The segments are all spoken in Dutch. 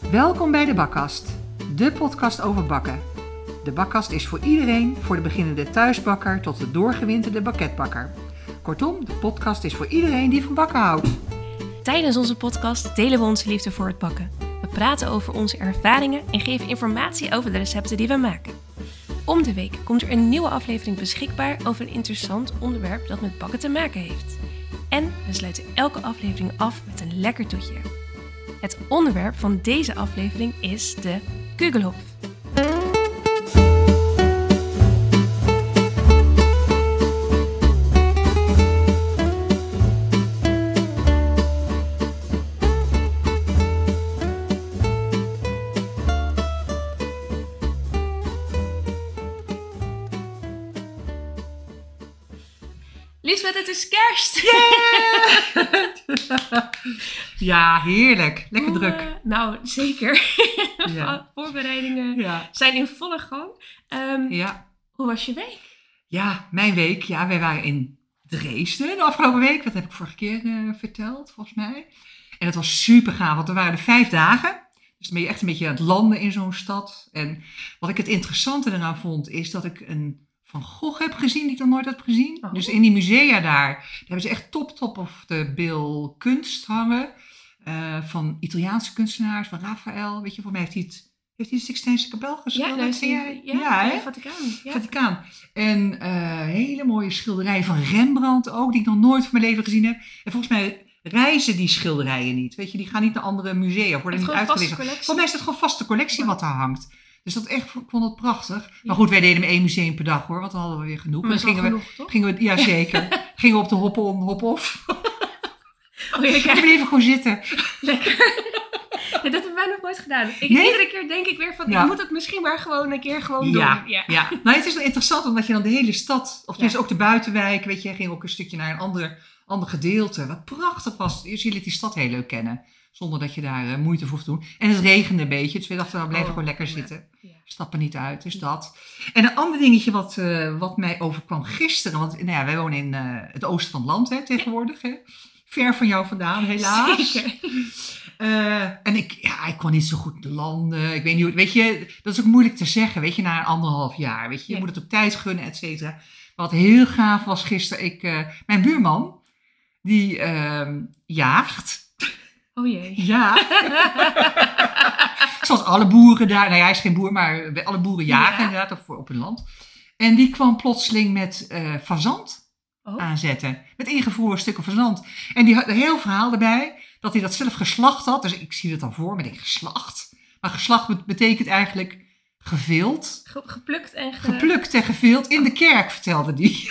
Welkom bij de Bakkast, de podcast over bakken. De Bakkast is voor iedereen, voor de beginnende thuisbakker tot de doorgewinterde bakketbakker. Kortom, de podcast is voor iedereen die van bakken houdt. Tijdens onze podcast delen we onze liefde voor het bakken. We praten over onze ervaringen en geven informatie over de recepten die we maken. Om de week komt er een nieuwe aflevering beschikbaar over een interessant onderwerp dat met bakken te maken heeft. En we sluiten elke aflevering af met een lekker toetje. Het onderwerp van deze aflevering is de Kugelhof. Lisbeth, het is kerst! Ja, heerlijk. Lekker Hoe, druk. eh, nou, zeker. Ja. Voorbereidingen Ja. zijn in volle gang. Ehm, Ja. Hoe was je week? ja, mijn week. Ja, wij waren in Dresden de afgelopen week. Dat heb ik vorige keer eh, verteld, volgens mij. En het was super gaaf, want er waren er vijf dagen. Dus dan ben je echt een beetje aan het landen in zo'n stad. En wat ik het interessante eraan vond, is dat ik een Van Gogh heb gezien die ik nog nooit had gezien. Oh. Dus in die musea daar, daar hebben ze echt top, top of de bil kunst hangen. eh, van Italiaanse kunstenaars, van Raphaël. Weet je, voor mij heeft hij het, heeft hij de Sixtijnse kapel geschilderd. ken jij? ja, ja, ja, Vaticaan. Ja. Vaticaan. En eh, hele mooie schilderijen van Rembrandt ook, die ik nog nooit van mijn leven gezien heb. En volgens mij reizen die schilderijen niet. Weet je, die gaan niet naar andere musea, of worden niet collectie. Volgens mij is het gewoon vaste collectie wat daar hangt. Dus dat echt, ik vond het prachtig. Ja. Maar goed, wij deden maar één museum per dag hoor, want dan hadden we weer genoeg. Maar dat wel gingen we, genoeg, toch? gingen we, ja zeker, gingen we op de hop-on, hop-off. Oh, ja, We kijk, bleven gewoon zitten. lekker. Ja, dat hebben wij nog nooit gedaan. Ik, Nee? Iedere keer denk ik weer van, Ja. ik moet het misschien maar gewoon een keer gewoon doen. Ja. ja. Nou, het is wel interessant omdat je dan de hele stad, of tenminste ook de buitenwijk, weet je, ging ook een stukje naar een ander, ander gedeelte. Wat prachtig was. Eerst jullie die stad heel leuk kennen, zonder dat je daar eh, moeite voor hoeft te doen. En het regende een beetje, dus we dachten, we blijven Oh, gewoon lekker ja. zitten. Ja. Stappen niet uit, dus dat. En een ander dingetje wat, eh, wat mij overkwam gisteren, want nou ja, wij wonen in eh, het oosten van het land hè, tegenwoordig. Hè. Ver van jou vandaan, helaas. Zeker. En ik, ja, ik kon niet zo goed landen. Ik weet niet hoe, weet je, dat is ook moeilijk te zeggen, weet je, na een anderhalf jaar. Weet je, je moet het op tijd gunnen, et cetera. Wat heel gaaf was gisteren, ik, mijn buurman, die ehm, jaagt. Oh jee. Ja. Zoals alle boeren daar, nou ja, hij is geen boer, maar alle boeren jagen Ja. inderdaad op, op hun land. En die kwam plotseling met eh fazant Oh. aanzetten. Met ingevroren stukken fazant. En die had een heel verhaal erbij, dat hij dat zelf geslacht had. Dus ik zie het dan voor me, denk ik, geslacht. Maar geslacht bet- betekent eigenlijk gevild. Ge- geplukt en ge... Geplukt en gevild in de kerk, vertelde die.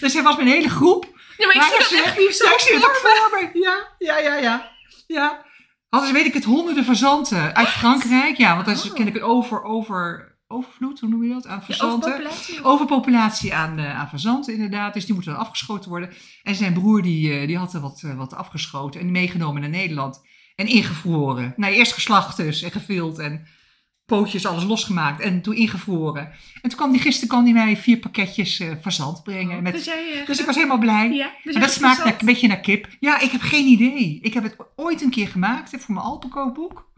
dus hij was met een hele groep. Nee, maar ik Maar zie dat ze- echt niet zo Ja, ik zie het ook voor me. Ja, ja, ja, ja. ja. Hadden ze, weet ik het, honderden fazanten uit Frankrijk. Ja, want is Oh. ken ik een over, over, overvloed, hoe noem je dat, aan Ja, fazanten. overpopulatie. Overpopulatie aan, eh aan fazanten, inderdaad. Dus die moeten dan afgeschoten worden. En zijn broer die, eh, die had er wat, eh, wat afgeschoten en meegenomen naar Nederland. En ingevroren. Nou, eerst geslacht dus en gevild en pootjes, alles losgemaakt. En toen ingevroren. En toen kwam die gisteren kwam die mij vier pakketjes eh fazant brengen. Met, Dus jij... eh, dus ik was helemaal blij. Ja, dus en dat smaakt naar, een beetje naar kip. Ja, ik heb geen idee. Ik heb het ooit een keer gemaakt hè, voor mijn Alpenkookboek.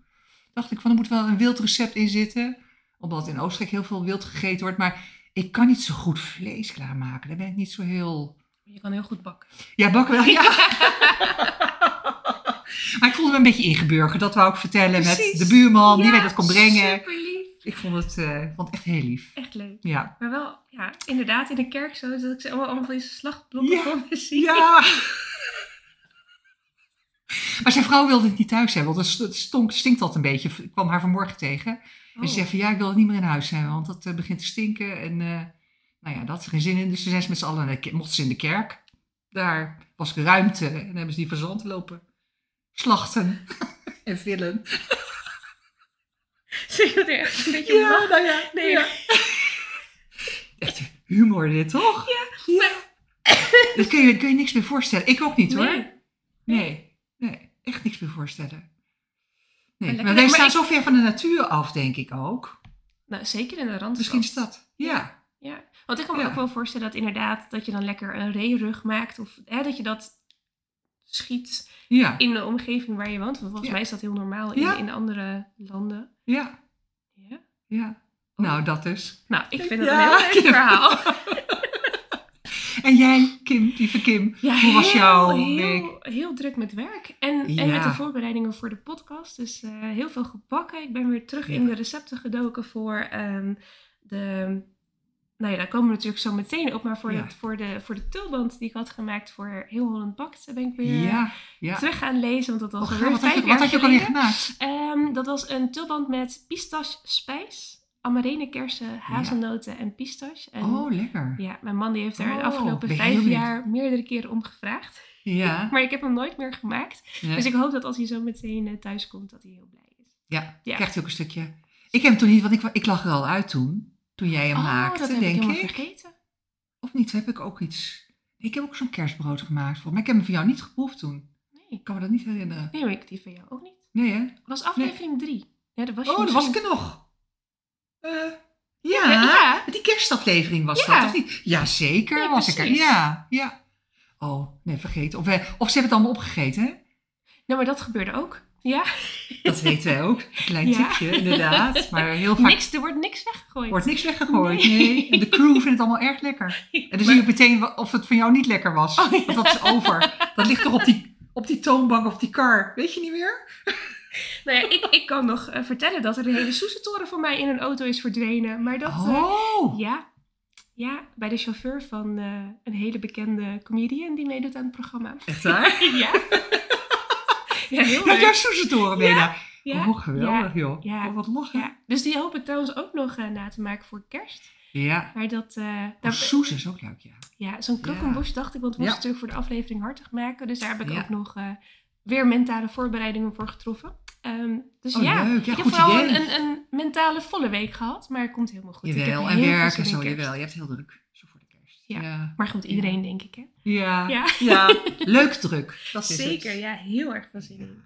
Dacht ik van, er moet wel een wild recept in zitten. Omdat in Oostenrijk heel veel wild gegeten wordt. Maar ik kan niet zo goed vlees klaarmaken. Daar ben ik niet zo heel... Je kan heel goed bakken. Ja, bakken wel, ja. maar ik voelde me een beetje ingeburgerd. Dat wou ik vertellen Precies. met de buurman. die mij dat kon brengen. Super lief. Ik vond het, eh, vond het echt heel lief. Echt leuk. Ja. Maar wel, ja, inderdaad in de kerk zo, dat ik ze allemaal, allemaal van deze slachtblokken Ja, voor me zie. Ja. Maar zijn vrouw wilde het niet thuis hebben, want het stonk, stinkt altijd een beetje. Ik kwam haar vanmorgen tegen. Oh. En ze zei van ja, ik wil het niet meer in huis hebben, want dat eh, begint te stinken. En eh, nou ja, dat had ze geen zin in. Dus toen zijn ze met z'n allen, mochten ze in de kerk. Daar was ruimte en hebben ze die verzand lopen. Slachten en villen. Zie je het echt een beetje Ja, nou ja. Nee. ja. Echt humor dit, toch? Ja. Ja. Daar kun je, kun je niks meer voorstellen. Ik ook niet hoor. Nee. Nee, nee, echt niks meer voorstellen. Nee, Maar wij staan zo ver van de natuur af, denk ik ook. Nou, zeker in de rand. Misschien is dat. Ja. Ja, want ik kan me Ja. ook wel voorstellen dat inderdaad dat je dan lekker een reerug maakt. Of hè, dat je dat schiet Ja, in de omgeving waar je woont. Want volgens Ja. mij is dat heel normaal in, in andere landen. ja, Ja. ja. Nou, dat dus. Nou, ik vind dat een heel leuk verhaal. En jij, Kim, lieve Kim, Ja, hoe was heel, jouw heel, week? Heel druk met werk en, en met de voorbereidingen voor de podcast. Dus eh, heel veel gebakken. Ik ben weer terug Ja. in de recepten gedoken voor ehm, de... Nou ja, daar komen we natuurlijk zo meteen op. Maar voor, Ja. de, voor, de, voor de tulband die ik had gemaakt voor Heel Holland Bakt... daar ben ik weer Ja, ja. terug gaan lezen. Want dat was Oh, wat had je, wat had je ook alweer geleden. gemaakt? Ehm, dat was een tulband met pistache spijs, amarene kersen, hazelnoten en pistache. En Oh, lekker. ja, mijn man die heeft daar de Oh, afgelopen vijf jaar meerdere keren om gevraagd. Ja. Maar ik heb hem nooit meer gemaakt. Nee. Dus ik hoop dat als hij zo meteen eh, thuis komt, dat hij heel blij is. Ja, krijgt hij ook een stukje. Ik heb hem toen niet, want ik, ik lag er al uit toen. Toen jij hem oh, maakte, dat heb ik denk helemaal ik. vergeten. Of niet, heb ik ook iets. Ik heb ook zo'n kerstbrood gemaakt. voor, Maar ik heb hem van jou niet geproefd toen. Nee. Ik kan me dat niet herinneren. nee, maar ik die van jou ook niet. Nee, hè? Dat was aflevering drie. Ja, dat was je Oh, daar was ik misschien- er nog. Eh, Ja, ja, ja. die kerstaflevering was Ja. dat, of niet? Ja, zeker Ja, was ik er. Ja, ja. Oh, nee, vergeten. Of, wij, of ze hebben het allemaal opgegeten, hè? Nou, maar dat gebeurde ook. Ja, Dat weten wij ook. Klein Ja. tipje, inderdaad. Maar heel vaak niks, er wordt niks weggegooid. wordt niks weggegooid. Nee. De crew vindt het allemaal erg lekker. En dan zie je meteen of het van jou niet lekker was. Oh, ja. Want dat is over. Dat ligt toch op die, op die toonbank of die kar. Weet je niet meer? Nou ja, ik, ik kan nog eh, vertellen dat er een hele soesentoren van mij in een auto is verdwenen. Maar dat... eh, Oh. ja, ja, bij de chauffeur van eh, een hele bekende comedian die meedoet aan het programma. Echt waar? Ja. Ja, heel leuk. daar. Ja. Oh, geweldig joh. Ja. Oh, wat lachen. Dus die hoop ik trouwens ook nog eh, na te maken voor kerst. Ja. Maar dat, daar, Soes is ook leuk, ja. ja, zo'n krokkenbos dacht ik, want we moesten natuurlijk voor de aflevering hartig maken. Dus daar heb ik ook nog eh, weer mentale voorbereidingen voor getroffen. Ehm, dus Oh, ja, leuk. Ja, ik heb vooral een, een, een mentale volle week gehad, maar het komt helemaal goed. Jawel, en heel veel werk zin en in zo, jawel. Je hebt heel druk. Zo voor de kerst. Ja. Ja. Maar goed, iedereen denk ik hè. Ja. Ja. Ja. Leuk druk. Dat is Zeker, het. ja, heel erg veel zin in.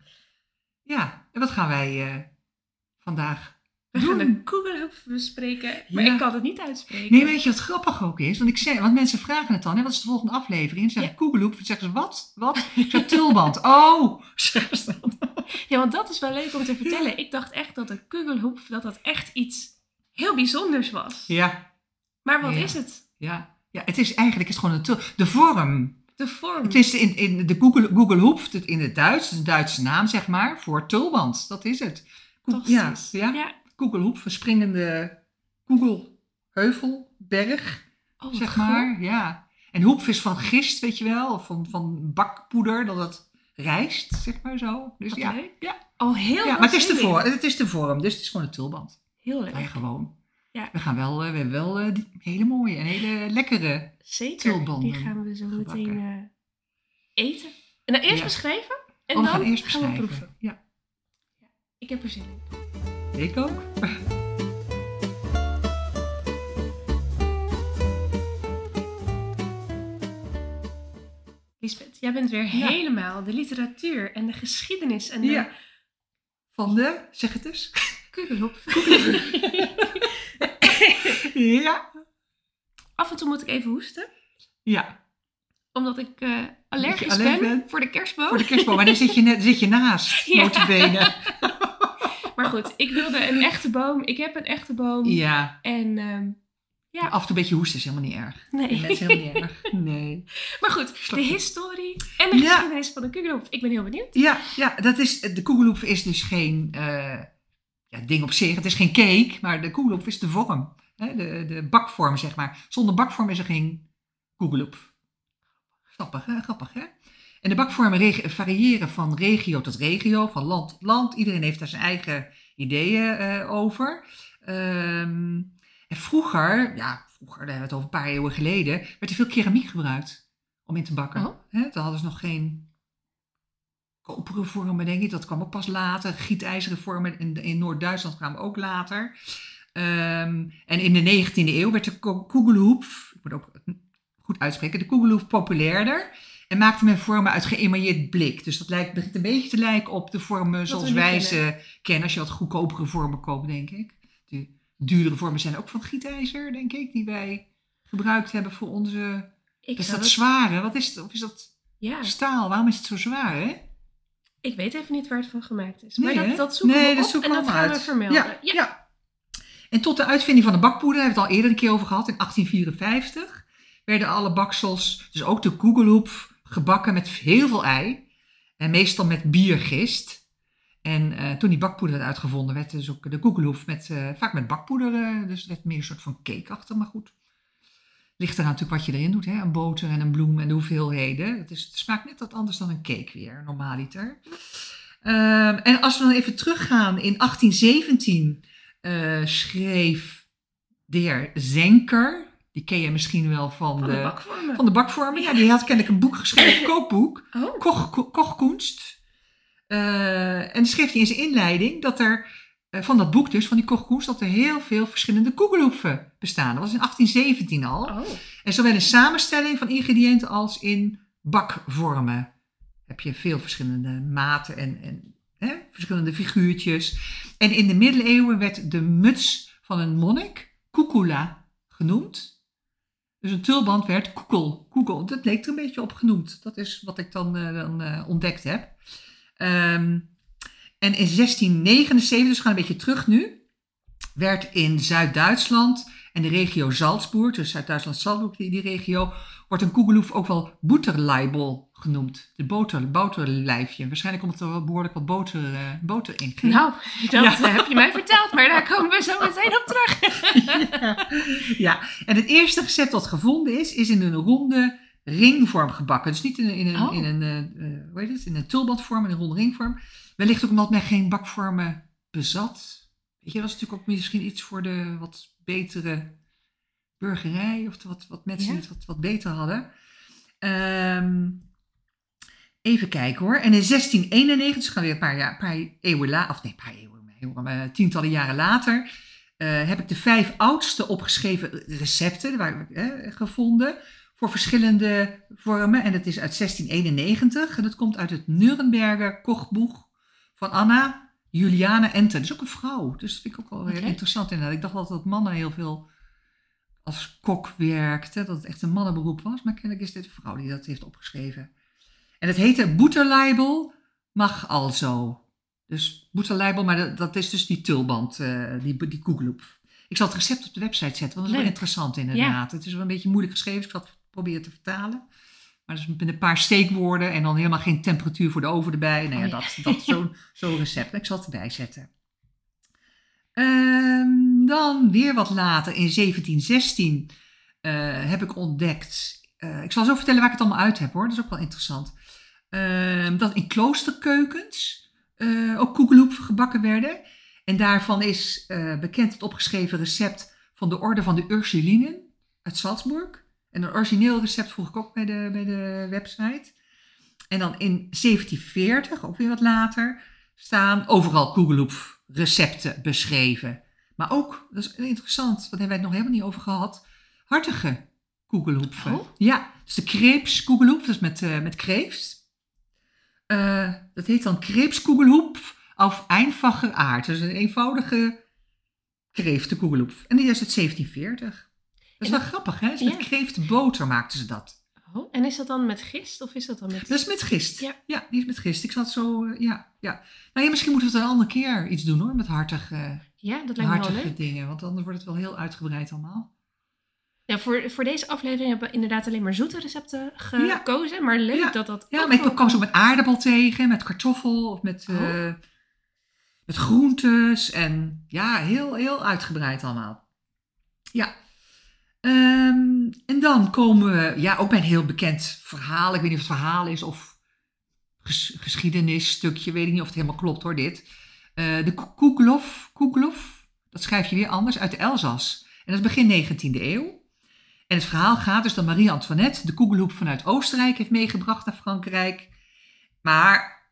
Ja. En wat gaan wij eh, vandaag We doen? gaan de bespreken, maar Ja. ik kan het niet uitspreken. Nee, weet je wat grappig ook is? Want, ik zei, want mensen vragen het dan, hè, wat is de volgende aflevering? En dan zeg ik Koegeloep. Dan zeggen ze, wat? Wat? Ik zeg, tulband. Oh! Zeggen ze dan. Ja, want dat is wel leuk om te vertellen. Ik dacht echt dat de Kugelhoep, dat dat echt iets heel bijzonders was. Ja, Maar wat Ja. is het? ja. Ja, het is eigenlijk is gewoon een de vorm. De vorm. Het is in, in de Google, Google Hoep, het in het Duits, de Duitse naam zeg maar, voor tulband. Dat is het. Ja, ja. ja. Google Hoep, verspringende Google heuvel, berg, Oh, zeg goed. maar. Ja. En hoep is van gist, weet je wel, of van, van bakpoeder, dat het rijst, zeg maar zo. Dus Wat ja, leuk. ja. Oh, heel ja maar het is, de vorm, het is de vorm, dus het is gewoon een tulband. Heel leuk. Ja, gewoon. Ja. We gaan wel, eh, we hebben wel die hele mooie en hele lekkere. Zeker. Die gaan we zo gebakken. meteen eh, eten. En dan eerst Ja. beschrijven. En Oh, dan gaan eerst gaan we proeven. Ja, Ik heb er zin in. ik ook. Lisbeth, jij bent weer Ja. helemaal de literatuur en de geschiedenis en de Ja. Van de, zeg het eens. Kugelhoep. Ja. Af en toe moet ik even hoesten. Ja, Omdat ik eh, allergisch allergisch ben bent? voor de kerstboom. voor de kerstboom. Maar dan zit je, net, zit je naast, Ja. notabene. Maar goed, ik wilde een echte boom. Ik heb een echte boom. Ja. En ehm, Ja. Af en toe een beetje hoesten is helemaal niet erg. nee. Dat is helemaal niet erg. Nee. maar goed, de historie en de Ja. geschiedenis van de Kugelhof. Ik ben heel benieuwd. Ja, ja dat is, de koegeloef is dus geen eh, ja, ding op zich. Het is geen cake, maar de koegeloef is de vorm. Hè? De, de bakvorm, zeg maar. Zonder bakvorm is er geen koegeloef. Grappig, hè? Grappig, hè? En de bakvormen variëren van regio tot regio, van land tot land. Iedereen heeft daar zijn eigen ideeën eh, over. Ehm, en vroeger, ja, vroeger, daar hebben we het over een paar eeuwen geleden, werd er veel keramiek gebruikt om in te bakken. Oh. Toen hadden ze nog geen koperen vormen, denk ik. Dat kwam ook pas later. Gietijzeren vormen in, in Noord-Duitsland kwamen ook later. Ehm, en in de 19e eeuw werd de ko- koegelhoef, ik moet ook goed uitspreken, de koegelhoef populairder. En maakte men vormen uit geëmailleerd blik. Dus dat lijkt, begint een beetje te lijken op de vormen zoals we wij ze kennen. Als je wat goedkopere vormen koopt, denk ik. De duurdere vormen zijn ook van gietijzer, denk ik. Die wij gebruikt hebben voor onze... Ik Is dat het- zware? Wat is het? Of is dat... Ja, Staal, waarom is het zo zwaar, hè? ik weet even niet waar het van gemaakt is. Nee, maar dat, dat zoeken Nee, we dat op zoeken en we dat gaan we uit. vermelden. Ja, ja. En tot de uitvinding van de bakpoeder, hebben we het al eerder een keer over gehad, in 1854, werden alle baksels, dus ook de koegelhoep, gebakken met heel veel ei. En meestal met biergist. En eh, toen die bakpoeder werd uitgevonden, werd dus ook de koegelhoef met, eh, vaak met bakpoeder, eh, dus het werd meer een soort van cake achter, maar goed. Ligt eraan natuurlijk wat je erin doet, hè? een boter en een bloem en de hoeveelheden. Het, is, smaakt net wat anders dan een cake weer, normaaliter. Ehm, en als we dan even teruggaan, in 1817 eh, schreef de heer Zenker, die ken je misschien wel van, Van de, de bakvormen. van de bakvormen. Ja, die had kennelijk een boek geschreven, een kookboek, Oh, Koch, Ko- Kochkunst. Eh, en schreef hij in zijn inleiding dat er, eh, van dat boek dus, van die Kochkunst, dat er heel veel verschillende koegelhoeven bestaan. Dat was in 1817 al. oh. En zowel in samenstelling van ingrediënten als in bakvormen heb je veel verschillende maten en, en hè, verschillende figuurtjes. En in de middeleeuwen werd de muts van een monnik, cucula, genoemd. Dus een tulband werd koekel. koekel. Dat leek er een beetje op genoemd. Dat is wat ik dan, eh, dan eh, ontdekt heb. Ehm, en in 1679, dus we gaan een beetje terug nu, werd in Zuid-Duitsland en de regio Salzburg, dus Zuid-Duitsland, Salzburg, die, die regio, wordt een koegeloef ook wel boterleibel genoemd. De boter, boterlijfje. Waarschijnlijk omdat er wel behoorlijk wat boter, eh, boter in ging. Nou, dat Ja. eh, heb je mij verteld, maar daar komen we zo meteen op terug. ja. ja, en het eerste recept dat gevonden is, is in een ronde ringvorm gebakken. Dus niet in, een- in, een, Oh. in, een, eh, hoe heet het? in een tulbandvorm, in een ronde ringvorm. Wellicht ook omdat men geen bakvormen bezat. Weet je, dat is natuurlijk ook misschien iets voor de wat betere burgerij. Of wat, wat mensen Ja. het wat, wat beter hadden. Ehm, even kijken hoor. En in 1691, dus gaan we weer een paar, jaar, paar eeuwen later, of nee, een paar eeuwen, maar tientallen jaren later, eh, heb ik de vijf oudste opgeschreven recepten waar, eh, gevonden voor verschillende vormen. En dat is uit 1691 en dat komt uit het Nuremberger Kochbuch van Anna Juliana Enter. Dat is ook een vrouw, dus dat vind ik ook wel heel Oké. interessant inderdaad. Ik dacht altijd dat mannen heel veel als kok werkten, dat het echt een mannenberoep was, maar kennelijk is dit een vrouw die dat heeft opgeschreven. En het heette Boeterleibel mag alzo. Dus Boeterleibel, maar dat, dat is dus die tulband, eh, die, die koegeloep. Ik zal het recept op de website zetten, want dat is wel interessant inderdaad. Het is wel een beetje moeilijk geschreven, dus ik zal het proberen te vertalen. Maar dus met een paar steekwoorden en dan helemaal geen temperatuur voor de oven erbij. Nou ja, Oh ja. dat, dat zo'n zo'n recept. Ik zal het erbij zetten. Ehm, dan weer wat later, in 1716, eh, heb ik ontdekt. eh, ik zal zo vertellen waar ik het allemaal uit heb hoor, dat is ook wel interessant. Ehm, dat in kloosterkeukens eh, ook koekeloep gebakken werden. En daarvan is bekend het opgeschreven recept van de orde van de Ursulinen uit Salzburg. En een origineel recept vroeg ik ook bij de, bij de website. En dan in 1740, ook weer wat later, staan overal koegeloep recepten beschreven. Maar ook, dat is interessant, want daar hebben wij het nog helemaal niet over gehad, hartige koegeloepven. Oh. Ja, dus de kreepskoegeloep, dat is met, eh met kreeft. Eh, dat heet dan kreepskoegelhoep of einfache aard. Dus een eenvoudige kreeftenkoegeloep. En die is uit 1740. Dat is wel grappig, hè? Dus Ja. met kreeftboter maakten ze dat. Oh, en is dat dan met gist of is dat dan met... Dat is met gist. Ja. Ja, die is met gist. Ik zat zo, eh, ja, ja. Nou ja, misschien moeten we het een andere keer iets doen hoor, met hartige, Ja, dat lijkt me wel leuk. dingen. Want anders wordt het wel heel uitgebreid allemaal. Ja, voor, voor deze aflevering hebben we inderdaad alleen maar zoete recepten gekozen. Maar leuk Ja. dat dat Ja, maar ik kwam zo met aardappel tegen, met kartoffel of met, Oh. eh, met groentes. En ja, heel, heel uitgebreid allemaal. Ja. Ehm, en dan komen we ja, ook bij een heel bekend verhaal. Ik weet niet of het verhaal is of ges geschiedenisstukje. Weet ik niet of het helemaal klopt hoor, dit. Eh, de Ko- Koekelof, Koekelof, dat schrijf je weer anders, uit de Elzas. En dat is begin 19e eeuw. En het verhaal gaat dus dat Marie-Antoinette de koegelhoep vanuit Oostenrijk heeft meegebracht naar Frankrijk. Maar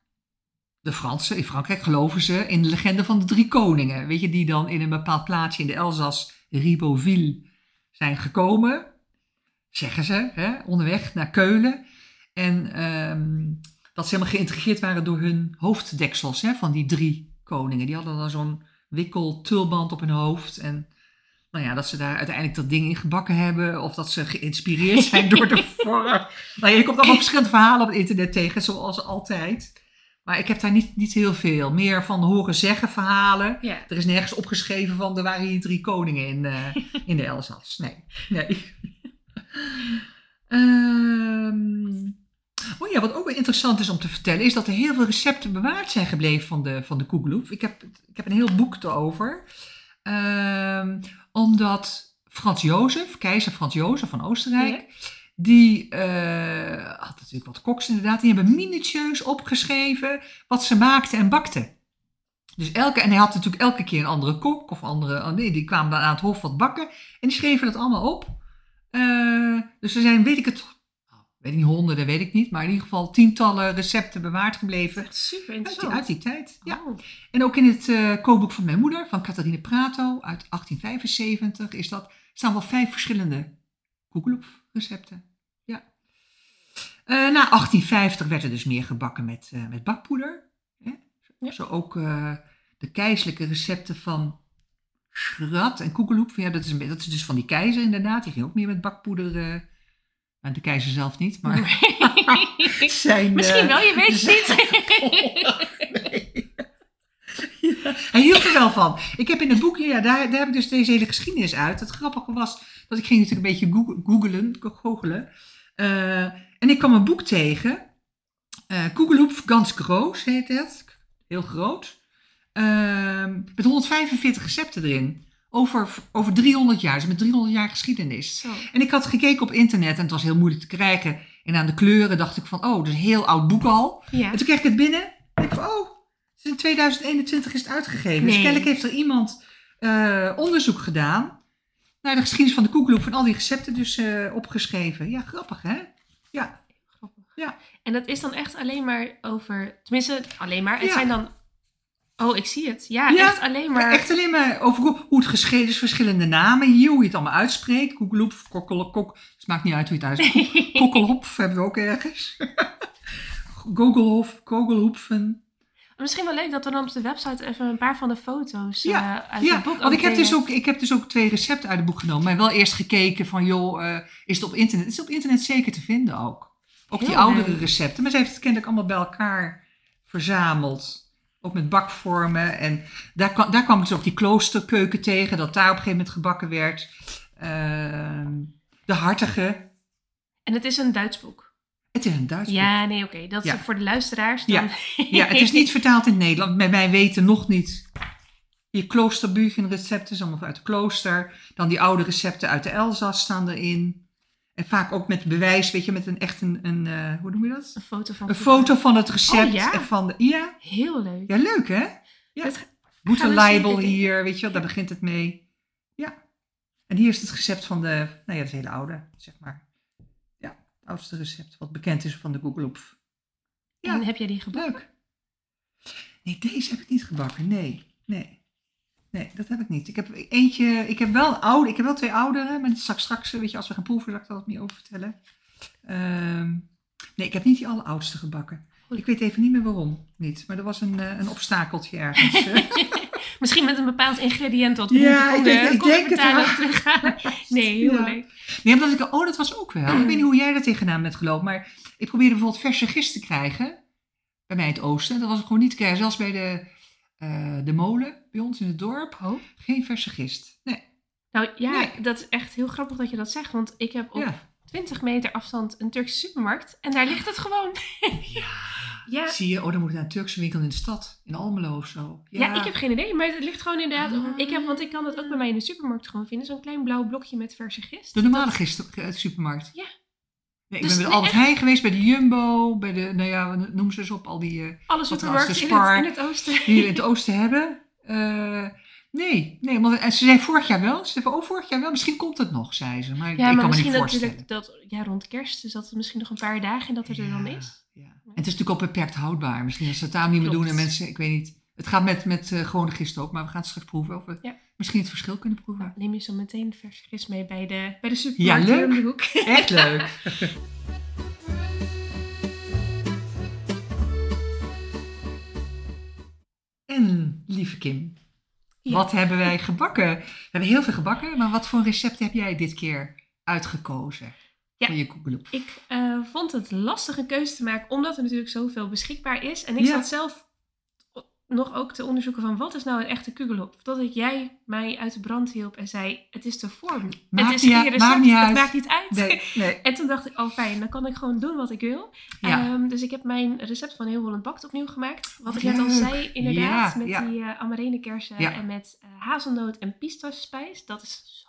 de Fransen in Frankrijk geloven ze in de legende van de drie koningen. Weet je, die dan in een bepaald plaatsje in de Elzas, Ribeauville, zijn gekomen. Zeggen ze, hè, onderweg naar Keulen. En ehm, dat ze helemaal geïntrigeerd waren door hun hoofddeksels hè, van die drie koningen. Die hadden dan zo'n wikkeltulband op hun hoofd. En nou ja, dat ze daar uiteindelijk dat ding in gebakken hebben. Of dat ze geïnspireerd zijn door de vorm. Nou ja, je komt allemaal verschillende verhalen op het internet tegen, zoals altijd. Maar ik heb daar niet, niet heel veel. Meer van horen zeggen verhalen. Ja. Er is nergens opgeschreven van er waren hier drie koningen in, eh, in de Elzas. Nee. nee. Ehm, oh ja, wat ook wel interessant is om te vertellen, is dat er heel veel recepten bewaard zijn gebleven van de, van de koegeloef. Ik heb, ik heb een heel boek erover. Ehm, omdat Frans Jozef, keizer Frans Jozef van Oostenrijk, die eh, had natuurlijk wat koks inderdaad, die hebben minutieus opgeschreven wat ze maakten en bakten. Dus elke, en hij had natuurlijk elke keer een andere kok of andere, oh nee, die kwamen dan aan het hof wat bakken en die schreven dat allemaal op. Eh, dus er zijn, weet ik het, weet niet honderden, weet ik niet, maar in ieder geval tientallen recepten bewaard gebleven. Echt super Uit die, interessant. uit die tijd, ja. Oh. En ook in het eh, kookboek van mijn moeder, van Catharine Prato uit 1875, is dat, staan wel vijf verschillende koekeloefrecepten. Ja. Eh, na 1850 werd er dus meer gebakken met, eh, met bakpoeder. Hè? Ja. Zo ook de keizerlijke recepten van schrat en koekeloep. Ja, dat, is dat is dus van die keizer inderdaad. Die ging ook meer met bakpoeder. Nou, de keizer zelf niet, maar zijn... Misschien eh, wel, je weet het niet. Nee. Ja, hij hield er wel van. Ik heb in het boekje, ja, daar, daar heb ik dus deze hele geschiedenis uit. Het grappige was dat ik ging natuurlijk een beetje goog- googelen, googelen. Eh, en ik kwam een boek tegen. Koegeloep Gans Groos heet het. Heel groot. Met 145 recepten erin. Over, over 300 jaar, dus met 300 jaar geschiedenis. Zo. En ik had gekeken op internet en het was heel moeilijk te krijgen. En aan de kleuren dacht ik van, oh, dat is een heel oud boek al. Ja. En toen kreeg ik het binnen. En ik van, oh, in 2021 is het uitgegeven. Dus kennelijk heeft er iemand eh, onderzoek gedaan naar de geschiedenis van de koekeloep. Van al die recepten dus eh, opgeschreven. Ja, grappig hè? Ja. Grappig. Ja. En dat is dan echt alleen maar over, tenminste alleen maar, het Ja. zijn dan, oh ik zie het. Ja, Ja, echt alleen maar. Echt alleen maar over hoe, het geschreven is, verschillende namen hier, hoe je het allemaal uitspreekt. Koekeloep, kokkel, kok. Het maakt niet uit hoe je het uitspreekt. Kokkelhop hebben we ook ergens. Gogelhof, kogelhoepfen. Misschien wel leuk dat we dan op de website even een paar van de foto's Ja, eh, uit Ja, het boek want ik heb, dus ook, ik heb dus ook twee recepten uit het boek genomen. Maar wel eerst gekeken van, joh, eh, is het op internet? Het is op internet zeker te vinden ook. Ook die oudere recepten. Maar ze heeft het kennelijk allemaal bij elkaar verzameld. Ook met bakvormen. En daar, kwam- daar kwam ik dus ook die kloosterkeuken tegen. Dat daar op een gegeven moment gebakken werd. Ehm, de hartige. En het is een Duits boek. Het is een Duits boek. Ja, nee, oké. Dat is Ja. voor de luisteraars Ja. dan. Ja, het is niet vertaald in het Nederland. Bij mij weten nog niet. Je kloosterbugenrecepten, is allemaal uit het klooster. Dan die oude recepten uit de Elzas staan erin. En vaak ook met bewijs, weet je, met een echt een, een eh, hoe noem je dat? Een foto van Een foto van het recept. Oh, ja. en van de, ja, Heel leuk. ja, leuk hè? Ja. Dat- we zeker label hier, weet je wel, daar begint het mee. Ja. En hier is het recept van de, nou ja, dat hele oude, zeg maar. Ja, het oudste recept wat bekend is van de Google Ja. En heb jij die gebakken? Leuk. Nee, deze heb ik niet gebakken. Nee, nee. Nee, dat heb ik niet. Ik heb eentje, ik heb wel oude, ik heb wel twee oudere, maar dat zal ik straks, weet je, als we gaan proeven, zal ik daar wat meer over vertellen. Ehm, nee, ik heb niet die alleroudste gebakken. Goed. Ik weet even niet meer waarom niet, maar er was een, eh, een obstakeltje ergens. eh. Misschien met een bepaald ingrediënt wat we Ja, ik ik konden denk het wel. Nee, heel Ja. leuk. Nee, omdat ik, oh, dat was ook wel. Ik weet niet hoe jij daar tegenaan bent gelopen, maar ik probeerde bijvoorbeeld verse gist te krijgen bij mij in het oosten. Dat was gewoon niet te krijgen, zelfs bij de, eh, de molen bij ons in het dorp. Oh. Geen verse gist. Nee. Nou ja, Nee. dat is echt heel grappig dat je dat zegt. Want ik heb op Ja. 20 meter afstand een Turkse supermarkt. En daar ligt het gewoon. Ja. Ja, Zie je, oh, dan moet ik naar een Turkse winkel in de stad, in Almelo of zo. ja. ik heb geen idee. Maar het ligt gewoon inderdaad... Ah. Ik heb, want ik kan dat ook bij mij in de supermarkt gewoon vinden. Zo'n klein blauw blokje met verse gist. De normale gist uit de supermarkt. Ja. Nee, ik Dus ben bij de nee, Albert Heijn geweest, bij de Jumbo, bij de, nou ja, noem ze eens op, al die eh, Alle Wat er de in het, Spar- in het oosten. we in het oosten hebben. Eh, nee, nee, want en ze zei vorig jaar wel. Ze zei, oh, vorig jaar wel. Misschien komt het nog, zei ze. Maar ik, Ja, ik maar kan me misschien niet dat, natuurlijk dat ja, rond kerst is dat het misschien nog een paar dagen en dat het er dan is. Ja. En het is natuurlijk ook beperkt houdbaar. Misschien als ze het daar niet meer doen en mensen, ik weet niet. Het gaat met, met eh, gewone gist ook, maar we gaan het straks proeven. Of we Ja. misschien het verschil kunnen proeven. Nou, neem je zo meteen verse gist mee bij de, bij de supermarkt Ja, leuk. de hoek. Echt leuk. lieve Kim, Ja. Wat hebben wij gebakken? We hebben heel veel gebakken, maar wat voor recept heb jij dit keer uitgekozen Ja. voor je? Ik eh, vond het lastig een keuze te maken, omdat er natuurlijk zoveel beschikbaar is. En ik Ja. zat zelf nog ook te onderzoeken van wat is nou een echte kugelhop. Totdat jij mij uit de brand hielp en zei, het is de vorm. Maakt het is niet geen recept, maakt niet het uit. maakt niet uit. Nee, nee. En toen dacht ik, oh fijn, dan kan ik gewoon doen wat ik wil. Ja. Ehm, dus ik heb mijn recept van Heel Holland Bakt opnieuw gemaakt. Wat ik Leuk. net al zei, inderdaad. Ja, met ja. die uh, amarene-kersen Ja. en met eh, hazelnoot en pistachespijs. Dat is zo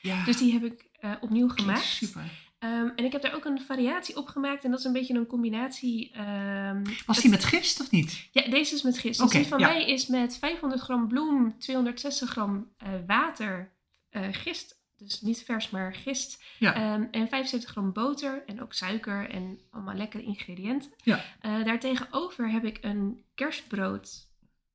lekker. Dus die heb ik eh, opnieuw gemaakt. super. Ehm, en ik heb daar ook een variatie op gemaakt. En dat is een beetje een combinatie. ehm, Was die met gist of niet? Ja, deze is met gist. Dus die van ja. mij is met 500 gram bloem, 260 gram eh, water, eh, gist. Dus niet vers, maar gist. Ja. Ehm, en 75 gram boter en ook suiker en allemaal lekkere ingrediënten. Ja. Eh, daartegenover heb ik een kerstbrood,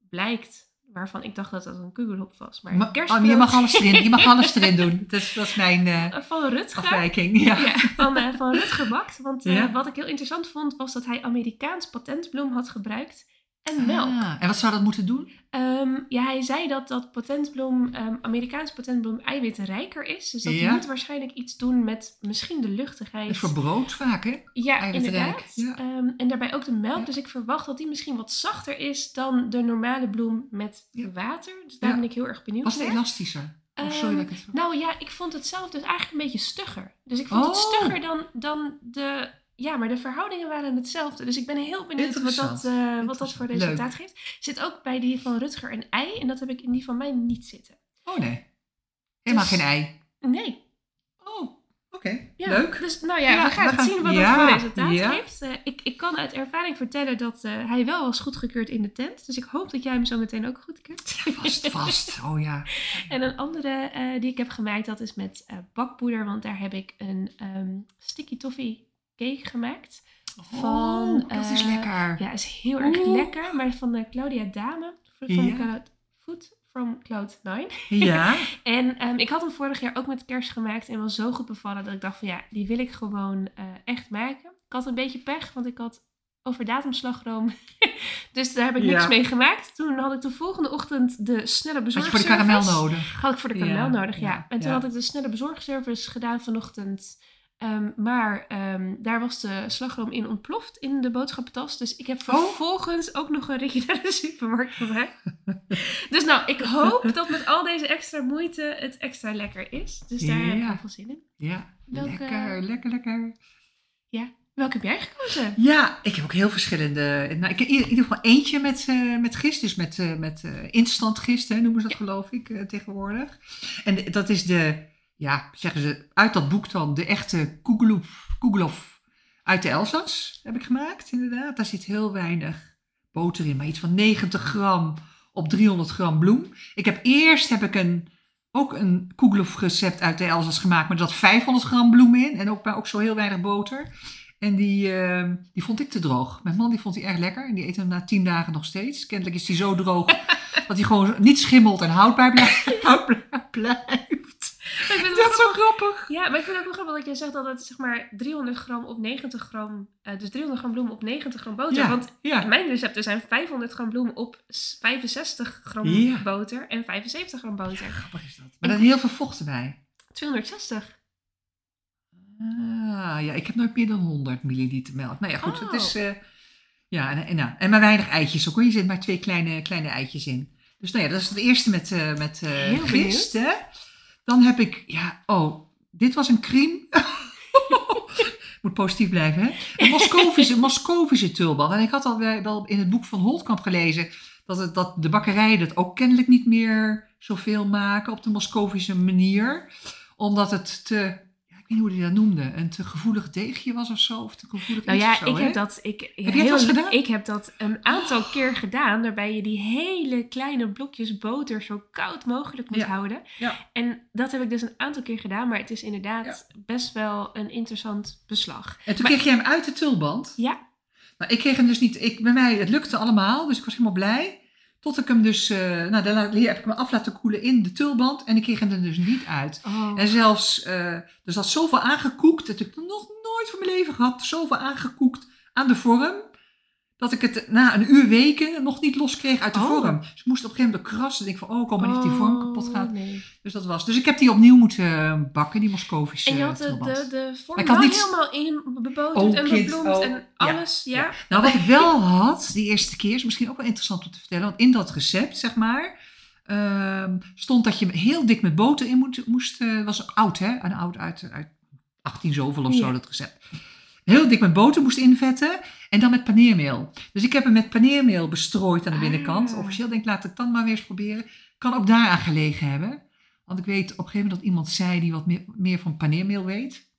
blijkt, waarvan ik dacht dat dat een kugelhop was. Maar Ma- een kerstbrood oh, je mag alles erin, je mag alles erin doen. Dat is, dat is mijn eh, eh, van Rutger. afwijking. Ja. Ja, van, eh, van Rutger Bakt. Want Ja. wat ik heel interessant vond, was dat hij Amerikaans patentbloem had gebruikt. En melk. Ah, en wat zou dat moeten doen? Ehm, ja, hij zei dat dat patentbloem, ehm, Amerikaans patentbloem, eiwitrijker is. Dus dat Ja. moet waarschijnlijk iets doen met misschien de luchtigheid. is voor brood vaak, hè? Ja, inderdaad. ja. Ehm, en daarbij ook de melk. Ja. Dus ik verwacht dat die misschien wat zachter is dan de normale bloem met water. Dus daar ben ik heel erg benieuwd Was het naar. elastischer? Of sorry dat ik het... Nou ja, ik vond het zelf dus eigenlijk een beetje stugger. Dus ik vond het Oh. stugger dan, dan de... Ja, maar de verhoudingen waren hetzelfde. Dus ik ben heel benieuwd wat dat, eh, wat dat voor resultaat geeft. Zit ook bij die van Rutger een ei. En dat heb ik in die van mij niet zitten. Oh nee. Helemaal Dus- geen ei. Nee. Oh, oké. Ja, Leuk. Dus nou ja, Ja, we gaan we gaan- zien wat ja, dat voor resultaat geeft. Eh, ik, ik kan uit ervaring vertellen dat eh, hij wel was goedgekeurd in de tent. Dus ik hoop dat jij hem zo meteen ook goedkeurt. Vast, vast. Oh ja. En een andere die ik heb gemaakt, dat is met bakpoeder. Want daar heb ik een ehm, sticky toffee cake gemaakt. Van, oh, dat is eh, lekker. Ja, is heel erg lekker. Maar van eh, Claudia Dame. Van Ja. Cloud, Food from Cloud9. Ja. En ehm, ik had hem vorig jaar ook met kerst gemaakt en was zo goed bevallen dat ik dacht van ja, die wil ik gewoon eh, echt maken. Ik had een beetje pech, want ik had over datumslagroom. dus daar heb ik niks Ja. mee gemaakt. Toen had ik de volgende ochtend de snelle Had je bezorgservice. voor de karamel nodig? Had ik voor de karamel Ja, nodig, ja. En toen had ik de snelle bezorgservice gedaan vanochtend. Ehm, maar ehm, daar was de slagroom in ontploft in de boodschappentas. Dus ik heb Oh. vervolgens ook nog een ritje naar de supermarkt gemaakt. dus nou, ik hoop dat met al deze extra moeite het extra lekker is. Dus daar heb ik Ja. heel veel zin in. Ja. Welke- Lekker, lekker, lekker. Welke heb jij gekozen? Ja, ik heb ook heel verschillende. Nou, ik heb in ieder geval eentje met, eh, met gist, dus met, eh, met eh, instant gist, hè, noemen ze dat geloof ik tegenwoordig. En dat is de, ja, zeggen ze, uit dat boek dan, de echte koegelof uit de Elzas heb ik gemaakt, inderdaad. Daar zit heel weinig boter in, maar iets van 90 gram op 300 gram bloem. Ik heb eerst heb ik een, ook een koegelof recept uit de Elzas gemaakt, maar zat 500 gram bloem in en ook, maar ook zo heel weinig boter. En die, eh, die vond ik te droog. Mijn man die vond hij erg lekker. En die eet hem na tien dagen nog steeds. Kennelijk is hij zo droog dat hij gewoon niet schimmelt en houdbaar blijft. Vind het Dat is zo grappig. Ja, maar ik vind het ook wel grappig dat jij zegt dat het zeg maar 300 gram op 90 gram, eh, dus 300 gram bloem op 90 gram boter. Ja, Want ja. mijn recepten zijn 500 gram bloem op s- 65 gram Ja. boter en 75 gram boter. Grappig is dat. Maar er is heel veel vocht erbij. 260. Ah, ja, ik heb nooit meer dan 100 milliliter melk. Nou ja, goed. Oh. Het is, eh, ja, en, en, nou, en maar weinig eitjes. Ook hoor. Je zit maar twee kleine, kleine eitjes in. Dus nou ja, dat is het eerste met, eh met Heel gist. Hè? Dan heb ik, ja, oh, dit was een crème. Moet positief blijven, hè? Een Moscovische, Moscovische tulband. En ik had al wel in het boek van Holtkamp gelezen dat, het, dat de bakkerijen dat ook kennelijk niet meer zoveel maken op de Moscovische manier. Omdat het te, weet niet hoe hij dat noemde, een te gevoelig deegje was of zo. Of te gevoelig Nou ja, zo, ik heb dat. Ik, dat wel eens gedaan? Ik heb dat een aantal keer gedaan, waarbij je die hele kleine blokjes boter zo koud mogelijk moet Ja. houden. Ja. En dat heb ik dus een aantal keer gedaan, maar het is inderdaad best wel een interessant beslag. En toen Maar- kreeg je hem uit de tulband. Ja, Nou, ik kreeg hem dus niet. Ik, bij mij, het lukte allemaal, dus ik was helemaal blij. Tot ik hem dus, eh, nou, daarna heb ik hem af laten koelen in de tulband en ik kreeg hem er dus niet uit. Oh. En zelfs, eh er zat zoveel aangekoekt, dat heb ik nog nooit van mijn leven gehad, zoveel aangekoekt aan de vorm, dat ik het na een uur weken nog niet los kreeg uit de Oh. vorm. Dus ik moest op een gegeven moment krassen. Ik denk van, oh, ik hoop maar niet dat die vorm kapot Oh, gaat. nee. Dus dat was. Dus ik heb die opnieuw moeten bakken, die Moscovische En je had de, tulband. de, de vorm Ik had wel niet- helemaal in beboterd Oh, en bebloemd oh, en alles. Ja. ja. Nou, wat ik wel had, die eerste keer, is misschien ook wel interessant om te vertellen. Want in dat recept, zeg maar, ehm, stond dat je heel dik met boter in moet, moest. eh was oud, hè? Een oud uit, uit 18 zoveel of zo, dat recept. Heel dik met boter moest invetten en dan met paneermeel. Dus ik heb hem met paneermeel bestrooid aan de binnenkant. Ah. Officieel denk ik, laat ik het dan maar weer eens proberen. Kan ook daaraan gelegen hebben. Want ik weet op een gegeven moment dat iemand zei die wat meer, meer van paneermeel weet.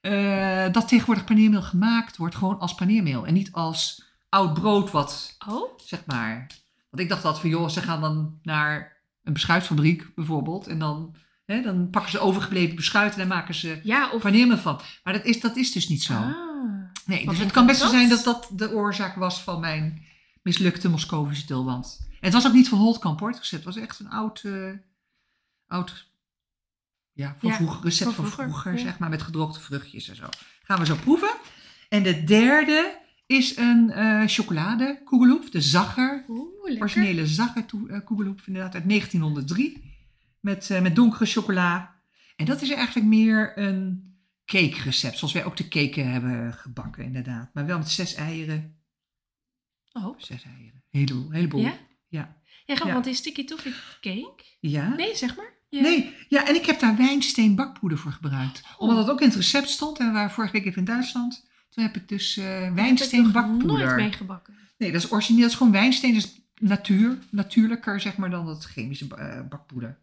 eh, dat tegenwoordig paneermeel gemaakt wordt gewoon als paneermeel. En niet als oud brood wat, Oh, zeg maar... Want ik dacht dat van, joh, ze gaan dan naar een beschuitfabriek bijvoorbeeld. En dan, dan pakken ze overgebleven beschuit en dan maken ze ja, of... van. Maar dat is, dat is dus niet zo. Ah. Nee, dus het kan best wel zijn dat dat de oorzaak was van mijn mislukte Moscovische tulband. En het was ook niet van Holtkamp hoor, het recept. Het was echt een oud, eh, oud ja, van Ja, vroeger, recept van van vroeger, ja. zeg maar, met gedroogde vruchtjes en zo. Gaan we zo proeven. En de derde is een eh chocolade koegeloep, de Zacher. Oeh. Originele Zacher eh, koegeloep, inderdaad, uit 1903. Met, eh, met donkere chocola. En dat is eigenlijk meer een cake recept, zoals wij ook de cake hebben gebakken, inderdaad. Maar wel met zes eieren. Oh, Zes eieren. Heleboel. heleboel. ja? Ja. Ja, grappig, Ja. want die sticky toffee cake... Ja? Nee, zeg maar. Ja. Nee, ja, en ik heb daar wijnsteen bakpoeder voor gebruikt. Omdat dat ook in het recept stond en we waren vorige week even in Duitsland. Toen heb ik dus eh heb ik wijnsteen nog bakpoeder. nooit meegebakken. Nee, dat is origineel. Dat is gewoon wijnsteen. Dat is natuur, natuurlijker zeg maar dan dat chemische eh, bakpoeder.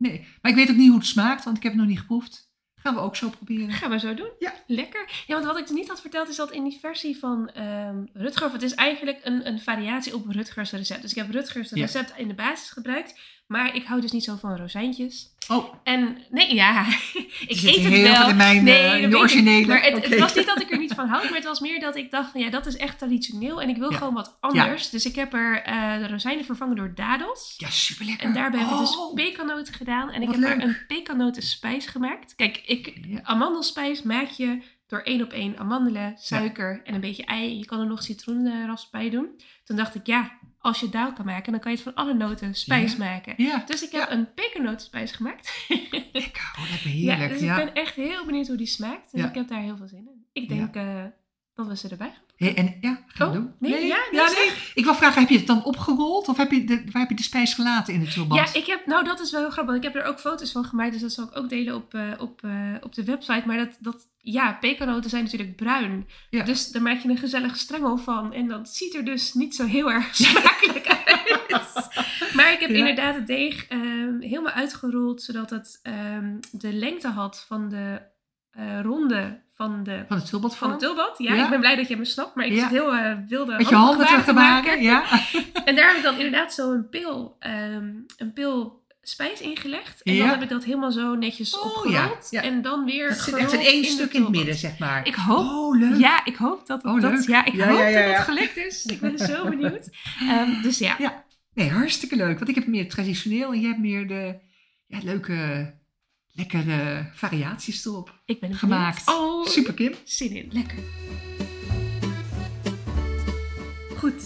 Nee, maar ik weet ook niet hoe het smaakt, want ik heb het nog niet geproefd. Gaan we ook zo proberen. Gaan we zo doen. Ja. Lekker. Ja, want wat ik niet had verteld is dat in die versie van ehm Rutger, of het is eigenlijk een, een variatie op Rutgers recept. Dus ik heb Rutgers Ja. recept in de basis gebruikt, maar ik hou dus niet zo van rozijntjes. Oh, En nee, ja, ik eet het heel wel. veel in mijn, nee, eh, in de ik. originele. Maar het, was niet dat ik er niet van houd, maar het was meer dat ik dacht van ja, dat is echt traditioneel en ik wil Ja. gewoon wat anders. Dus ik heb er eh, de rozijnen vervangen door dadels. Ja, super lekker. En daarbij heb ik dus Oh, pekanoten gedaan. En ik heb er een pekanoten spijs gemaakt. Kijk, ik, Ja. amandelspijs maak je door één op één amandelen, suiker en een beetje ei. Je kan er nog citroenrasp bij doen. Toen dacht ik, ja, als je daal kan maken, dan kan je het van alle noten spijs Ja. maken. Ja, Dus ik heb Ja. een pekannotenspijs gemaakt. lekker. Oh, lekker heerlijk. dus Ja, ik ben echt heel benieuwd hoe die smaakt. Dus Ja. ik heb daar heel veel zin in. Ik denk eh, dat we ze erbij gaan. Hey, en, ja gaan we Oh, doen. nee, ja, nee, nee. Ik wil vragen, heb je het dan opgerold of heb je de, waar heb je de spijs gelaten in de tulband? Ja, ik heb, nou dat is wel heel grappig. Ik heb er ook foto's van gemaakt, dus dat zal ik ook delen op, eh, op, eh, op de website. Maar dat, dat ja, pekanoten zijn natuurlijk bruin. Ja. Dus daar maak je een gezellige strengel van. En dat ziet er dus niet zo heel erg smakelijk uit. maar ik heb Ja. inderdaad het deeg ehm, helemaal uitgerold, zodat het ehm, de lengte had van de eh, ronde van de, Van het tulband van de van? tulband. Ja, Ja. ik ben blij dat je me snapt, maar ik zit heel eh, wilde Met je handen terug te maken? Ja. en daar heb ik dan inderdaad zo een pil, ehm, een pil spijs ingelegd. En dan heb ik dat helemaal zo netjes Oh, opgerold. ja, ja. En dan weer Het zit echt in één stuk in het midden, zeg maar. Ik hoop, Oh, leuk. ja, ik hoop dat Oh, dat, ja, ik hoop dat het gelukt is. Ik ben zo benieuwd. Ehm, dus ja, Ja. Nee, hartstikke leuk. Want ik heb meer traditioneel en jij hebt meer de ja, leuke, lekkere variaties erop ik ben gemaakt. Oh, Super, Kim. zin in. Lekker. Goed,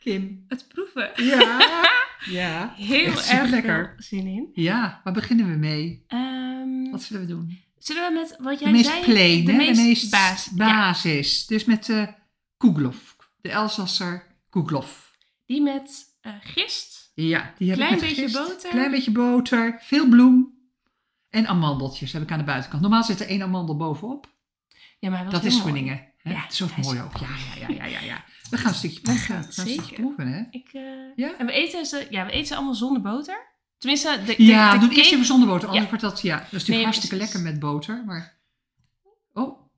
Kim. het proeven. Ja. ja. Heel erg veel zin in. Ja, waar beginnen we mee? Ehm, Wat zullen we doen? zullen we met wat De jij meest zei? plain, de hè? meest de meest baas. Ja, basis. Dus met de koeglof. De Elsasser koeglof. die met eh, gist. Ja, die heb Klein ik met beetje gist. boter. Klein beetje boter, veel bloem en amandeltjes heb ik aan de buitenkant. Normaal zit er één amandel bovenop. Ja, maar Dat heel is. Groningen. Hè? Ja, is mooi ook. Ja, ja, ja, ja, ja, ja. We gaan een stukje proeven. gaan We gaan een stukje zeker. proeven, hè? Ik, eh, Ja? En we eten, ze, ja, we eten ze allemaal zonder boter. Tenminste, de, Ja, de, doe het eerst cake- even zonder boter. Anders wordt dat, ja, dat is natuurlijk Nee, hartstikke lekker met boter. Maar, oh,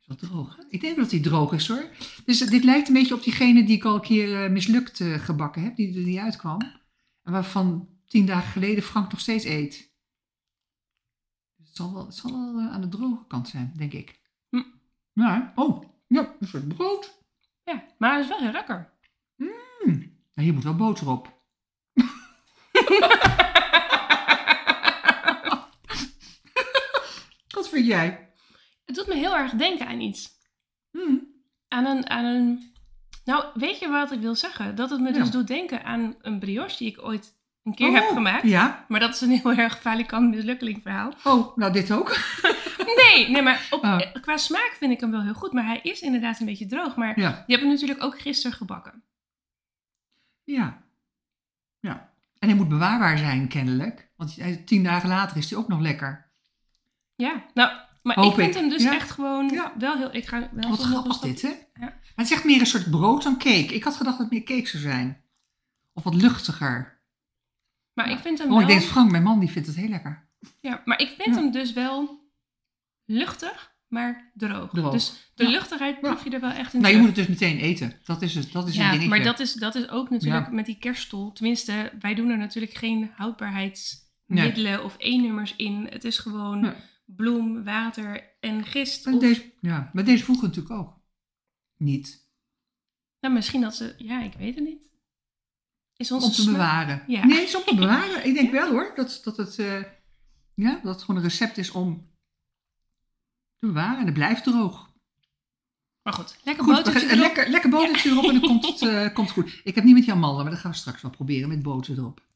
is dat droog? hè? Ik denk dat die droog is hoor. Dus dit lijkt een beetje op diegene die ik al een keer eh, mislukt eh, gebakken heb. Die er niet uitkwam. En waarvan tien dagen geleden Frank nog steeds eet. Dus het zal wel, het zal wel aan de droge kant zijn, denk ik. Ja, oh, ja, een soort brood. Ja, maar het is wel heel lekker. Ja, hier moet wel boter op. Wat vind jij? Het doet me heel erg denken aan iets. Hmm. Aan een, aan een Nou, weet je wat ik wil zeggen? Dat het me dus doet denken aan een brioche die ik ooit een keer Oh, heb gemaakt. Ja. Maar dat is een heel erg falikant mislukkeling verhaal. Oh, nou dit ook. Nee, nee maar op, Oh. eh, qua smaak vind ik hem wel heel goed. Maar hij is inderdaad een beetje droog. Maar Ja. je hebt hem natuurlijk ook gisteren gebakken. Ja. Ja. En hij moet bewaarbaar zijn, kennelijk. Want hij- tien dagen later is hij ook nog lekker. Ja, nou, maar Hoop ik vind ik. hem dus Ja. echt gewoon Ja. wel heel... Ik ga wel Wat grappig dit, hè? Maar het is echt meer een soort brood dan cake. Ik had gedacht dat het meer cake zou zijn. Of wat luchtiger. Maar ik vind hem Oh, wel... ik denk Frank, mijn man, die vindt het heel lekker. Ja, maar ik vind hem dus wel luchtig, maar droog. Droog. Dus de Ja. luchtigheid proef je er wel echt in Nou, je moet het dus meteen eten. Dat is het, dat is Ja, dingetje. maar dat is, dat is ook natuurlijk Ja. met die kerststol. Tenminste, wij doen er natuurlijk geen houdbaarheidsmiddelen of E-nummers in. Het is gewoon Nee. bloem, water en gist. Of, deze, ja, met deze vroeger natuurlijk ook. Niet. nou, misschien dat ze... Ja, ik weet het niet. Is onze Om te bewaren. Ja. Nee, is om te bewaren. Ik denk wel hoor, dat, dat, het, eh, ja, dat het gewoon een recept is om te bewaren. En het blijft droog. Maar goed, lekker Goed, botertje erop. lekker, lekker botertje erop en dan komt het eh, komt goed. Ik heb niet met amandelen, maar dat gaan we straks wel proberen met boter erop.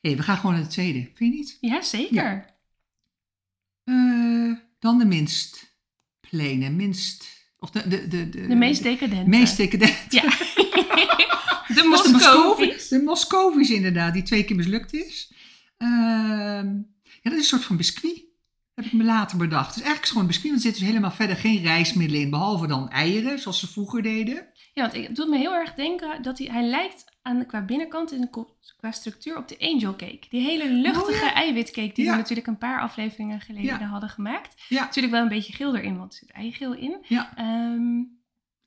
Hé, we gaan gewoon naar het tweede. Vind je niet? Ja, zeker. Ja. Eh, dan de minst plene, minst... Of de, de, de, de, De meest decadente. meest decadente. Ja. de Dat is de Moscovi's. Moscovi's. De Moscovi's inderdaad, die twee keer mislukt is. Ehm, ja, dat is een soort van biscuit. Heb ik me later bedacht. Is eigenlijk gewoon een biscuit, want er zitten dus helemaal verder geen rijstmiddelen in. Behalve dan eieren, zoals ze vroeger deden. Ja, want het doet me heel erg denken dat hij, hij lijkt aan, qua binnenkant en qua structuur op de angel cake. Die hele luchtige Oh ja. eiwitcake die Ja. we natuurlijk een paar afleveringen geleden Ja. hadden gemaakt. Ja. Natuurlijk wel een beetje geel erin, want er zit eigeel in. Ja. Ehm,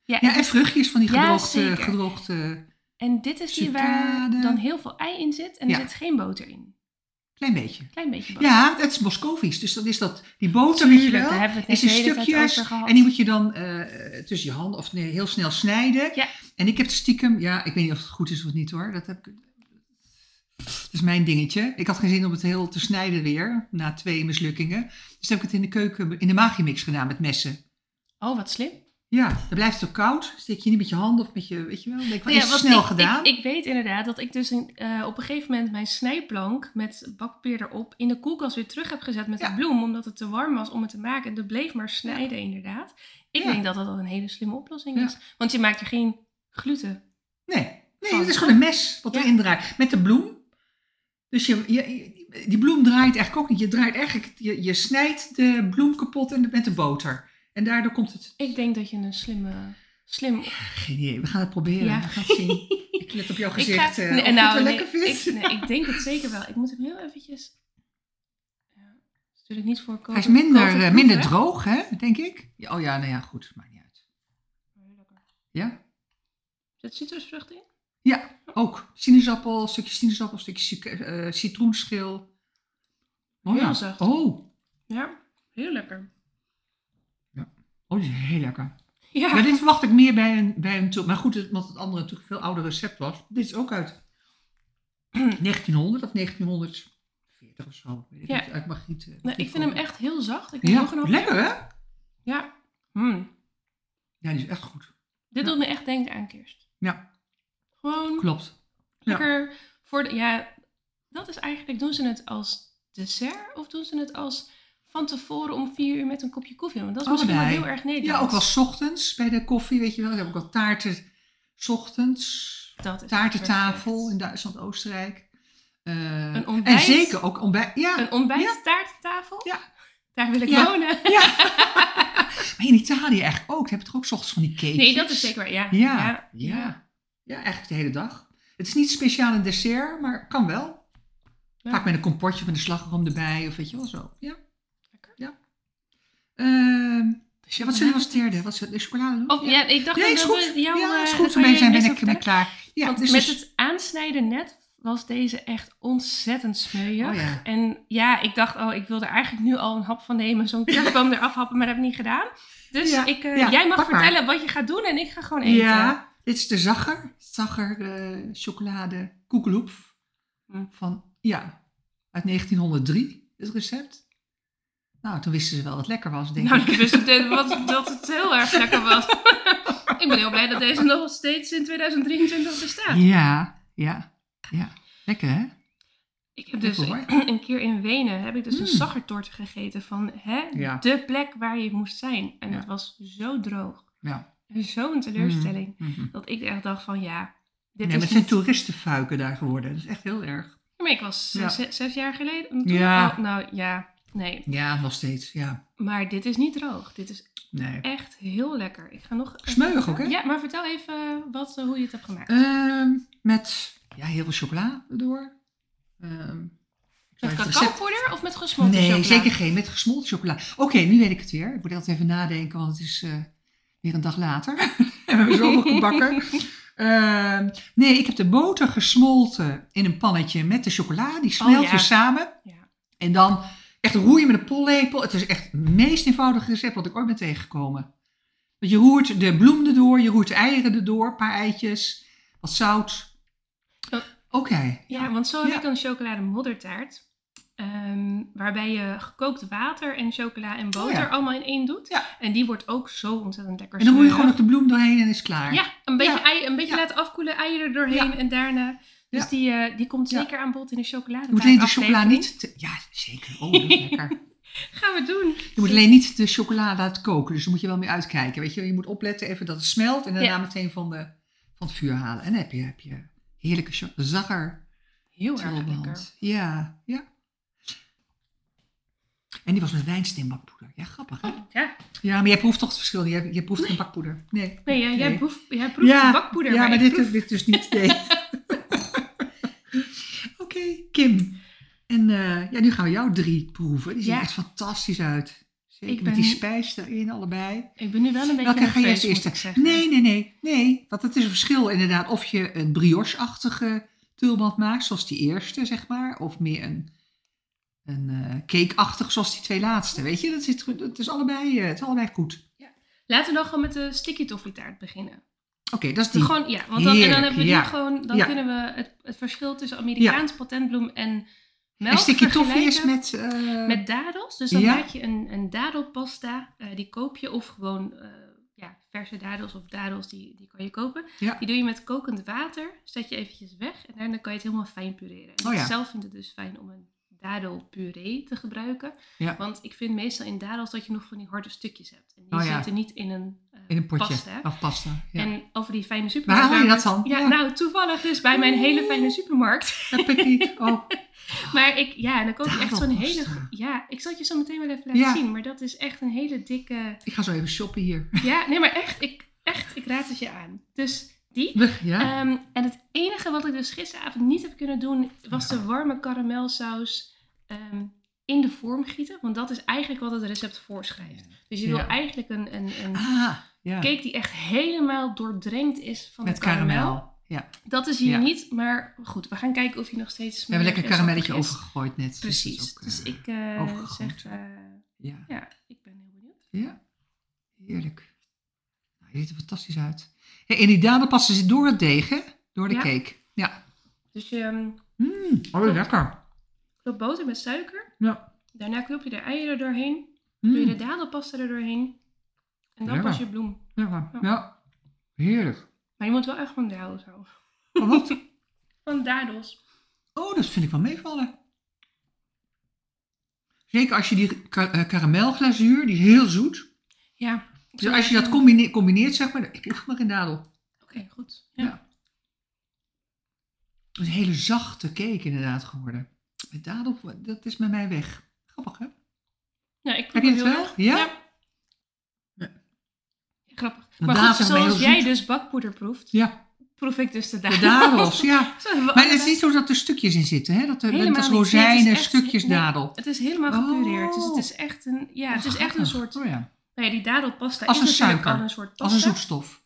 ja, en, en vruchtjes van die gedroogde... gedroogde en dit is die waar dan heel veel ei in zit en er zit geen boter in. Klein beetje. Klein beetje boter. Ja, het is Moscovi's. Dus dat is dat, die boter, weet je wel. hebben we het is in stukjes. over gehad. En die moet je dan eh, tussen je handen of nee, heel snel snijden. Ja. En ik heb het stiekem, ja, ik weet niet of het goed is of niet hoor. Dat, heb ik, dat is mijn dingetje. Ik had geen zin om het heel te snijden weer, na twee mislukkingen. Dus heb ik het in de keuken, in de magimix gedaan met messen. Oh, wat slim. Ja, dan blijft het ook koud. Steek je niet met je handen of met je, weet je wel. Denk wel, Nou is snel ik, gedaan. Ik, ik weet inderdaad dat ik dus in, eh, op een gegeven moment mijn snijplank met bakpapier erop in de koelkast weer terug heb gezet met Ja. de bloem. Omdat het te warm was om het te maken. En dat bleef maar snijden inderdaad. Ik denk dat dat al een hele slimme oplossing is. Want je maakt er geen gluten. Nee, nee Van- het is gewoon een mes wat erin draait. Met de bloem. Dus je, je, die bloem draait eigenlijk ook niet. Je draait eigenlijk, je, je snijdt de bloem kapot en met de boter. En daardoor komt het... Ik denk dat je een slimme... Slim. Geen idee, we gaan het proberen. Ja. We gaan het zien. Ik let op jouw Ik gezicht. ga, eh, nee, nou, het wel nee, lekker vindt. ik, nee, ik denk het zeker wel. Ik moet hem heel eventjes... Ja, is natuurlijk niet voor Hij is minder, eh, minder hè? droog, hè, denk ik. Ja, oh ja, nou ja, goed. Maakt niet uit. Ja? Zit citrusvrucht in? Ja, ook. Sinaasappel, stukje sinaasappel, stukje eh, citroenschil. Oh Heel ja. zacht. Oh. Ja, heel lekker. Oh, die is heel lekker. Ja, Ja, dit verwacht ik meer bij een, bij een tour. Maar goed, het- omdat het andere natuurlijk een veel ouder recept was. Dit is ook uit 1900 of 1940 of zo. Weet ik Ja. niet, uit Margriet. eh, Nee, ik vind hem echt heel zacht. Ik Ja, nog een lekker hè? Ja. Hmm. Ja, die is echt goed. Dit Ja. doet me echt denken aan kerst. Ja, Gewoon klopt. Lekker voor de... Ja, dat is eigenlijk... Doen ze het als dessert of doen ze het als van tevoren om vier uur met een kopje koffie? Want dat is misschien wel heel erg Nederlands. Ja, ook wel 's ochtends bij de koffie, weet je wel. Ze hebben ook wel taarten 's ochtends. Dat is Taartentafel in Duitsland, Oostenrijk. Eh, Een ontbijt? En zeker ook ontbijt. Ja, Een ontbijttaarttafel? Ja. Daar wil ik Ja. wonen. ja. maar in Italië eigenlijk ook. Hebben toch ook 's ochtends van die cakejes? Nee, dat is zeker waar. Ja. Ja, ja. Ja, eigenlijk de hele dag. Het is niet speciaal een dessert, maar kan wel. Ja. Vaak met een komportje met een slagroom erbij of weet je wel zo. Ja. Ja. Ehm, ja, wat zullen we als derde? Wat zullen we de chocolade doen? Of ja, ik dacht Nee, dat is we goed. jou... ja, is goed. zijn ben ik, zo ben ik klaar. Ja, Want dus met dus- het aansnijden net was deze echt ontzettend smeuïg. Oh ja. En ja, ik dacht, oh, ik wil er eigenlijk nu al een hap van nemen. Zo'n kerstboom eraf happen, maar dat heb ik niet gedaan. Dus Ja, ik, eh, ja, jij mag maar. vertellen wat je gaat doen en ik ga gewoon eten. Ja, dit is de Zagger. Zagger eh, chocolade koekeloep. Hm. Van, ja, uit 1903, het recept. Nou, toen wisten ze wel dat het lekker was, denk Nou, ik. ik wist het, wat, dat het heel erg lekker was. Ik ben heel blij dat deze nog steeds in 2023 bestaat. Ja, ja, ja. Lekker hè? Ik heb dus hoor. een keer in Wenen heb ik dus een Mm. zaggertort gegeten van hè, Ja. de plek waar je moest zijn. En Ja. het was zo droog. Ja. Zo'n teleurstelling. Mhm, mhm. Dat ik echt dacht van ja, dit is met zijn niet... toeristenfuiken daar geworden. Dat is echt heel erg. Ja, maar ik was zes jaar geleden. toen- Ja. oh, nou ja, nee. Ja, nog steeds. Ja. Maar dit is niet droog. Dit is Nee. echt heel lekker. Ik ga nog... Smeuig ook, hè? Ja, maar vertel even wat, eh, hoe je het hebt gemaakt. Ehm, met ja, heel veel chocola erdoor. Ehm, met recept- cacaopoeder of met gesmolten Nee, chocola? zeker geen. Met gesmolten chocola. Oké, nu weet ik het weer. Ik moet altijd even nadenken, want het is eh, weer een dag later. en we hebben zoveel gebakken. Ehm, nee, ik heb de boter gesmolten in een pannetje met de chocola. Die smelt Oh, ja. je samen. Ja. En dan echt roeien met een pollepel. Het is echt het meest eenvoudige recept wat ik ooit ben tegengekomen. Want je roert de bloem erdoor, je roert de eieren erdoor, een paar eitjes, wat zout. Oh. Oké. Ja, want zo heb Ja. ik een chocolade moddertaart. ehm, waarbij je gekookt water en chocola en boter Oh ja. allemaal in één doet. Ja. En die wordt ook zo ontzettend lekker En dan roer je gewoon nog de bloem doorheen en is klaar. Ja, een beetje, Ja. ei, een beetje laten afkoelen, eieren doorheen en daarna... Dus die, eh, die komt zeker aan bod in de chocolade. Je moet alleen de chocola niet... te- ja, zeker. Oh, dat is lekker. Gaan we doen. Je moet alleen niet de chocola laten koken. Dus daar moet je wel mee uitkijken. Weet je, je moet opletten even dat het smelt. En daarna Ja. meteen van, de, van het vuur halen. En dan heb je, heb je heerlijke zagger. Heel erg lekker. Ja, ja. En die was met wijnsteenbakpoeder. Ja, grappig hè? Ja. Ja, maar jij proeft toch het verschil. Je, je proeft geen bakpoeder. Nee. Nee, jij Nee. proeft, jij proeft ja, de bakpoeder. Ja, maar, dit, proef- dit dus niet. Nee. Kim. En eh, ja, nu gaan we jouw drie proeven. Die zien Ja. echt fantastisch uit. Zeker Ik met ben- die spijs erin allebei. Ik ben nu wel een beetje Welke ga je nerveus, eerst moet ik eerst? zeggen. Nee, nee, nee, nee. Want het is een verschil inderdaad of je een brioche-achtige tulband maakt, zoals die eerste, zeg maar. Of meer een, een eh cake-achtig, zoals die twee laatste. Weet je, dat, zit, het, is allebei, eh, het is allebei goed. Laten we dan gewoon met de sticky toffee taart beginnen. Oké, dat is die. Gewoon, ja, want dan, en dan hebben we ja. nu gewoon, dan Ja. kunnen we het, het verschil tussen Amerikaans patentbloem en melk en sticky toffee is met... eh, met dadels. Dus dan Ja. maak je een, een dadelpasta, eh, die koop je, of gewoon eh, ja, verse dadels of dadels, die, die kan je kopen. Ja. Die doe je met kokend water, zet je eventjes weg en daarna kan je het helemaal fijn pureren. En Oh ik ja. zelf vind het dus fijn om een dadelpuree te gebruiken. Ja. Want ik vind meestal in dadels dat je nog van die harde stukjes hebt. En die Oh ja. zitten niet in een, in een potje. pasta. Of pasta. Ja. En over die fijne Waar supermarkt. haal je waar dat dan? Ja, Ja. nou, toevallig dus bij mijn hele fijne supermarkt. Dat ik. Oh, Maar ik, ja, en dan koop je echt zo'n hele... Ja, ik zal het je zo meteen wel even laten Ja. zien. Maar dat is echt een hele dikke... ik ga zo even shoppen hier. Ja, nee, maar echt, ik, echt, ik raad het je aan. Dus die. Ja? Ehm, en het enige wat ik dus gisteravond niet heb kunnen doen, was de warme karamelsaus ehm, in de vorm gieten. Want dat is eigenlijk wat het recept voorschrijft. Dus je wil eigenlijk een, een, een ah, ja. cake die echt helemaal doordrenkt is van Met de karamel. karamel. Ja. Dat is hier Ja. niet, maar goed, we gaan kijken of hij nog steeds We hebben een lekker smerig en karamelletje overgegooid net. Precies. Dus, dat Dus, eh, ik overgegoten. zeg, eh, ja. ja, ik ben heel benieuwd. ja, heerlijk. Nou, je ziet er fantastisch uit. Hey, en die dadelpasta zit door het deeg, hè? Door de Ja. cake. Ja. Dus je ehm, Mm, oh, lekker. klopt boter met suiker. Ja. Daarna knop je de eieren doorheen. Doe je Mm, de dadelpasta er doorheen. En dan pas je bloem. lekker. Ja. Heerlijk. Maar je moet wel echt van dadels houden. Oh, wat? Van dadels. Oh, dat vind ik wel meevallen. Zeker als je die eh, karamelglazuur, die is heel zoet. Ja. Dus als je dat combine- combineert, zeg maar, ik proef maar in dadel. Oké, goed. Ja. Ja. Een hele zachte cake inderdaad geworden. Met dadel, dat is met mij weg. Grappig, hè? Ja, ik Heb je het wel? Ja? Ja, Maar dadels goed, zoals jij zoet. dus bakpoeder proeft, Ja, proef ik dus de de dadels. dadels, ja. Maar het is niet zo dat er stukjes in zitten, hè? Dat er. Nee, rozijnen, stukjes nee, dadel. Het is helemaal Oh. gepureerd. Dus het is echt een, ja, het Oh, is echt een soort, Oh, ja. nou ja, die dadelpasta Als is een natuurlijk suiker. al een soort pasta. Als een zoetstof.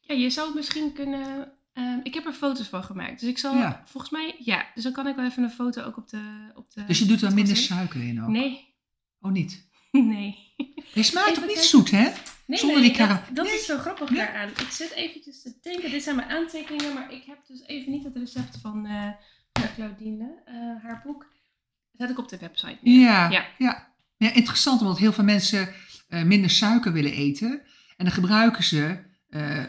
Ja, je zou het misschien kunnen, ehm, ik heb er foto's van gemaakt. Dus ik zal, Ja. volgens mij, ja, dus dan kan ik wel even een foto ook op de... Op de Dus je doet er minder suiker in ook? Nee, Oh, niet? nee. Je smaakt toch niet zoet, hè? Nee, Zonder nee, die karam- dat, dat Nee. is zo grappig Ja. daaraan. Ik zit eventjes te denken, dit zijn mijn aantekeningen, maar ik heb dus even niet het recept van eh Claudine, eh, haar boek. Zet ik op de website. Ja, Ja. ja. ja. interessant, omdat heel veel mensen eh, minder suiker willen eten. En dan gebruiken ze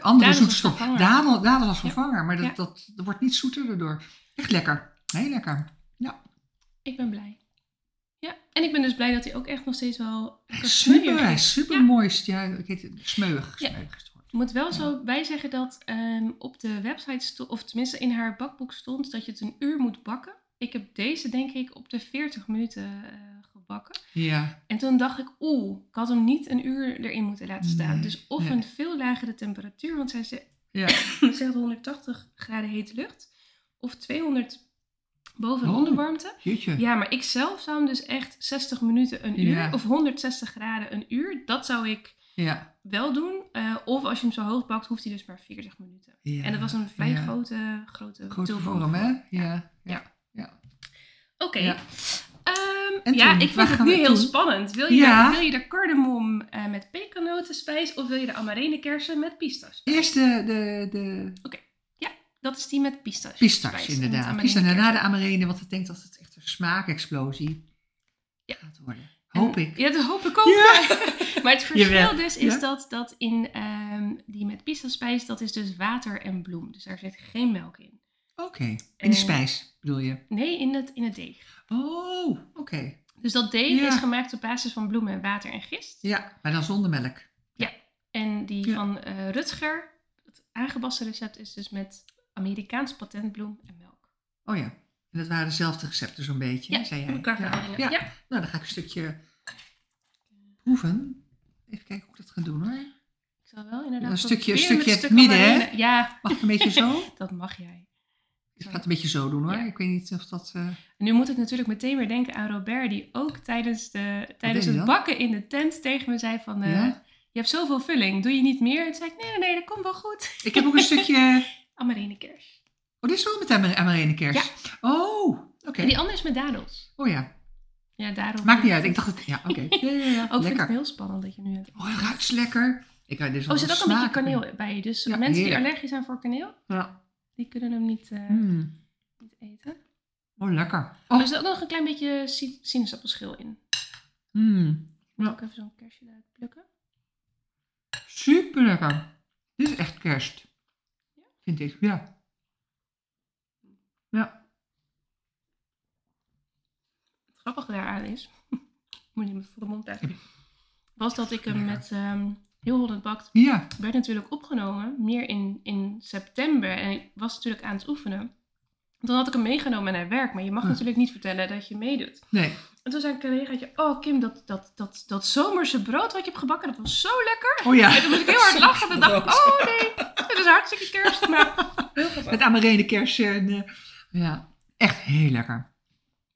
andere Dadels zoete als stof. vervanger. Dadel, dadel als Ja. vervanger, maar dat, Ja. dat, dat wordt niet zoeter daardoor. Echt lekker. Heel lekker. Ik ben blij. Ja, en ik ben dus blij dat hij ook echt nog steeds wel Super, hij is. super Ja. mooi. Ja, ik heet het smeuig. Ja. smeuig is het woord. Ik moet wel zo bij zeggen dat ehm, op de website stond, of tenminste in haar bakboek stond, dat je het een uur moet bakken. Ik heb deze denk ik op de 40 minuten eh, gebakken. Ja, En toen dacht ik, oeh, ik had hem niet een uur erin moeten laten staan. Nee, dus of nee. een veel lagere temperatuur, want zij ze- ja. zegt 180 graden hete lucht. Of 200 boven de Oh. onderwarmte. Jeetje. Ja, maar ik zelf zou hem dus echt 60 minuten een uur Ja. of 160 graden een uur. Dat zou ik Ja. wel doen. Eh, of als je hem zo hoog bakt, hoeft hij dus maar 40 minuten. Ja. En dat was een vrij grote, grote, Grote vorm, hè? Ja. Ja. Ja. Oké. Ja. Ehm, En ja, ik vind het nu heel spannend. Wil je, Ja. de, wil je de cardamom eh, met pekannotenspijs of wil je de amarene-kersen met pistache? Eerst de, de, de Dat is die met pistache. pistache, inderdaad. Pistache en daarna de amarene, want ik denk dat het echt een smaakexplosie Ja. gaat worden. En- Hoop ik. Ja, dat hoop ik ook. Ja. maar het verschil dus is Ja. dat, dat in ehm, die met pistaspijs, dat is dus water en bloem. Dus daar zit geen melk in. Oké. En- die spijs, bedoel je? Nee, in het, in het deeg. Oh, oké. Dus dat deeg Ja. is gemaakt op basis van bloemen en water en gist. Ja, maar dan zonder melk. En die Ja. van eh Rutger, het aangepaste recept, is dus met Amerikaans patentbloem en melk. Oh ja. En dat waren dezelfde recepten zo'n beetje, Ja, zei jij. ja. Ja. Ja. Nou, dan ga ik een stukje proeven. Even kijken hoe ik dat ga doen hoor. Ik zal wel inderdaad Een stukje- proberen stukje het midden, hè? Ja, Mag ik een beetje zo? dat mag jij. Ik ga het een beetje zo doen hoor. Ja. Ik weet niet of dat... eh, nu moet ik natuurlijk meteen weer denken aan Robert, die ook tijdens, de, tijdens het bakken in de tent tegen me zei van... eh, Ja? Je hebt zoveel vulling, doe je niet meer? En toen zei ik, nee, nee, nee, dat komt wel goed. Ik heb ook een stukje... Amarene kers. Oh, dit is wel met amar- amarene kers. Oh, oké. En die andere is met dadels. Oh ja. Ja, daarom... Maakt niet uit. Ik dacht het... Ja, oké. Ja, ja, ja. Ook vind ik het heel spannend dat je nu... hebt. Oh, ruikt lekker. Ik ruik dus Oh, er zit ook een beetje kaneel bij. Dus Ja, mensen die allergisch zijn voor kaneel, Ja. die kunnen hem niet, eh, Mm. niet eten. Oh, lekker. Oh. Er zit ook nog een klein beetje si- sinaasappelschil in. Mm. Moet Ja. ook even zo'n kersje eruit plukken. Super lekker. Dit is echt kerst. Vind ik, ja. Ja. Het grappige daaraan is, moet je me voor de mond Ja. was dat ik hem met ehm, heel Holland Bakt, Ja. werd natuurlijk opgenomen, meer in, in september. En ik was natuurlijk aan het oefenen. Toen had ik hem meegenomen naar werk, maar je mag natuurlijk niet vertellen dat je meedoet. Nee. En toen zei een collegaatje, oh Kim, dat, dat, dat, dat zomerse brood wat je hebt gebakken, dat was zo lekker. Oh ja. En toen moest ik heel hard lachen en dacht ik, oh nee, het is hartstikke kerst. Maar heel. Met amarene kers en... eh, ja. Echt heel lekker.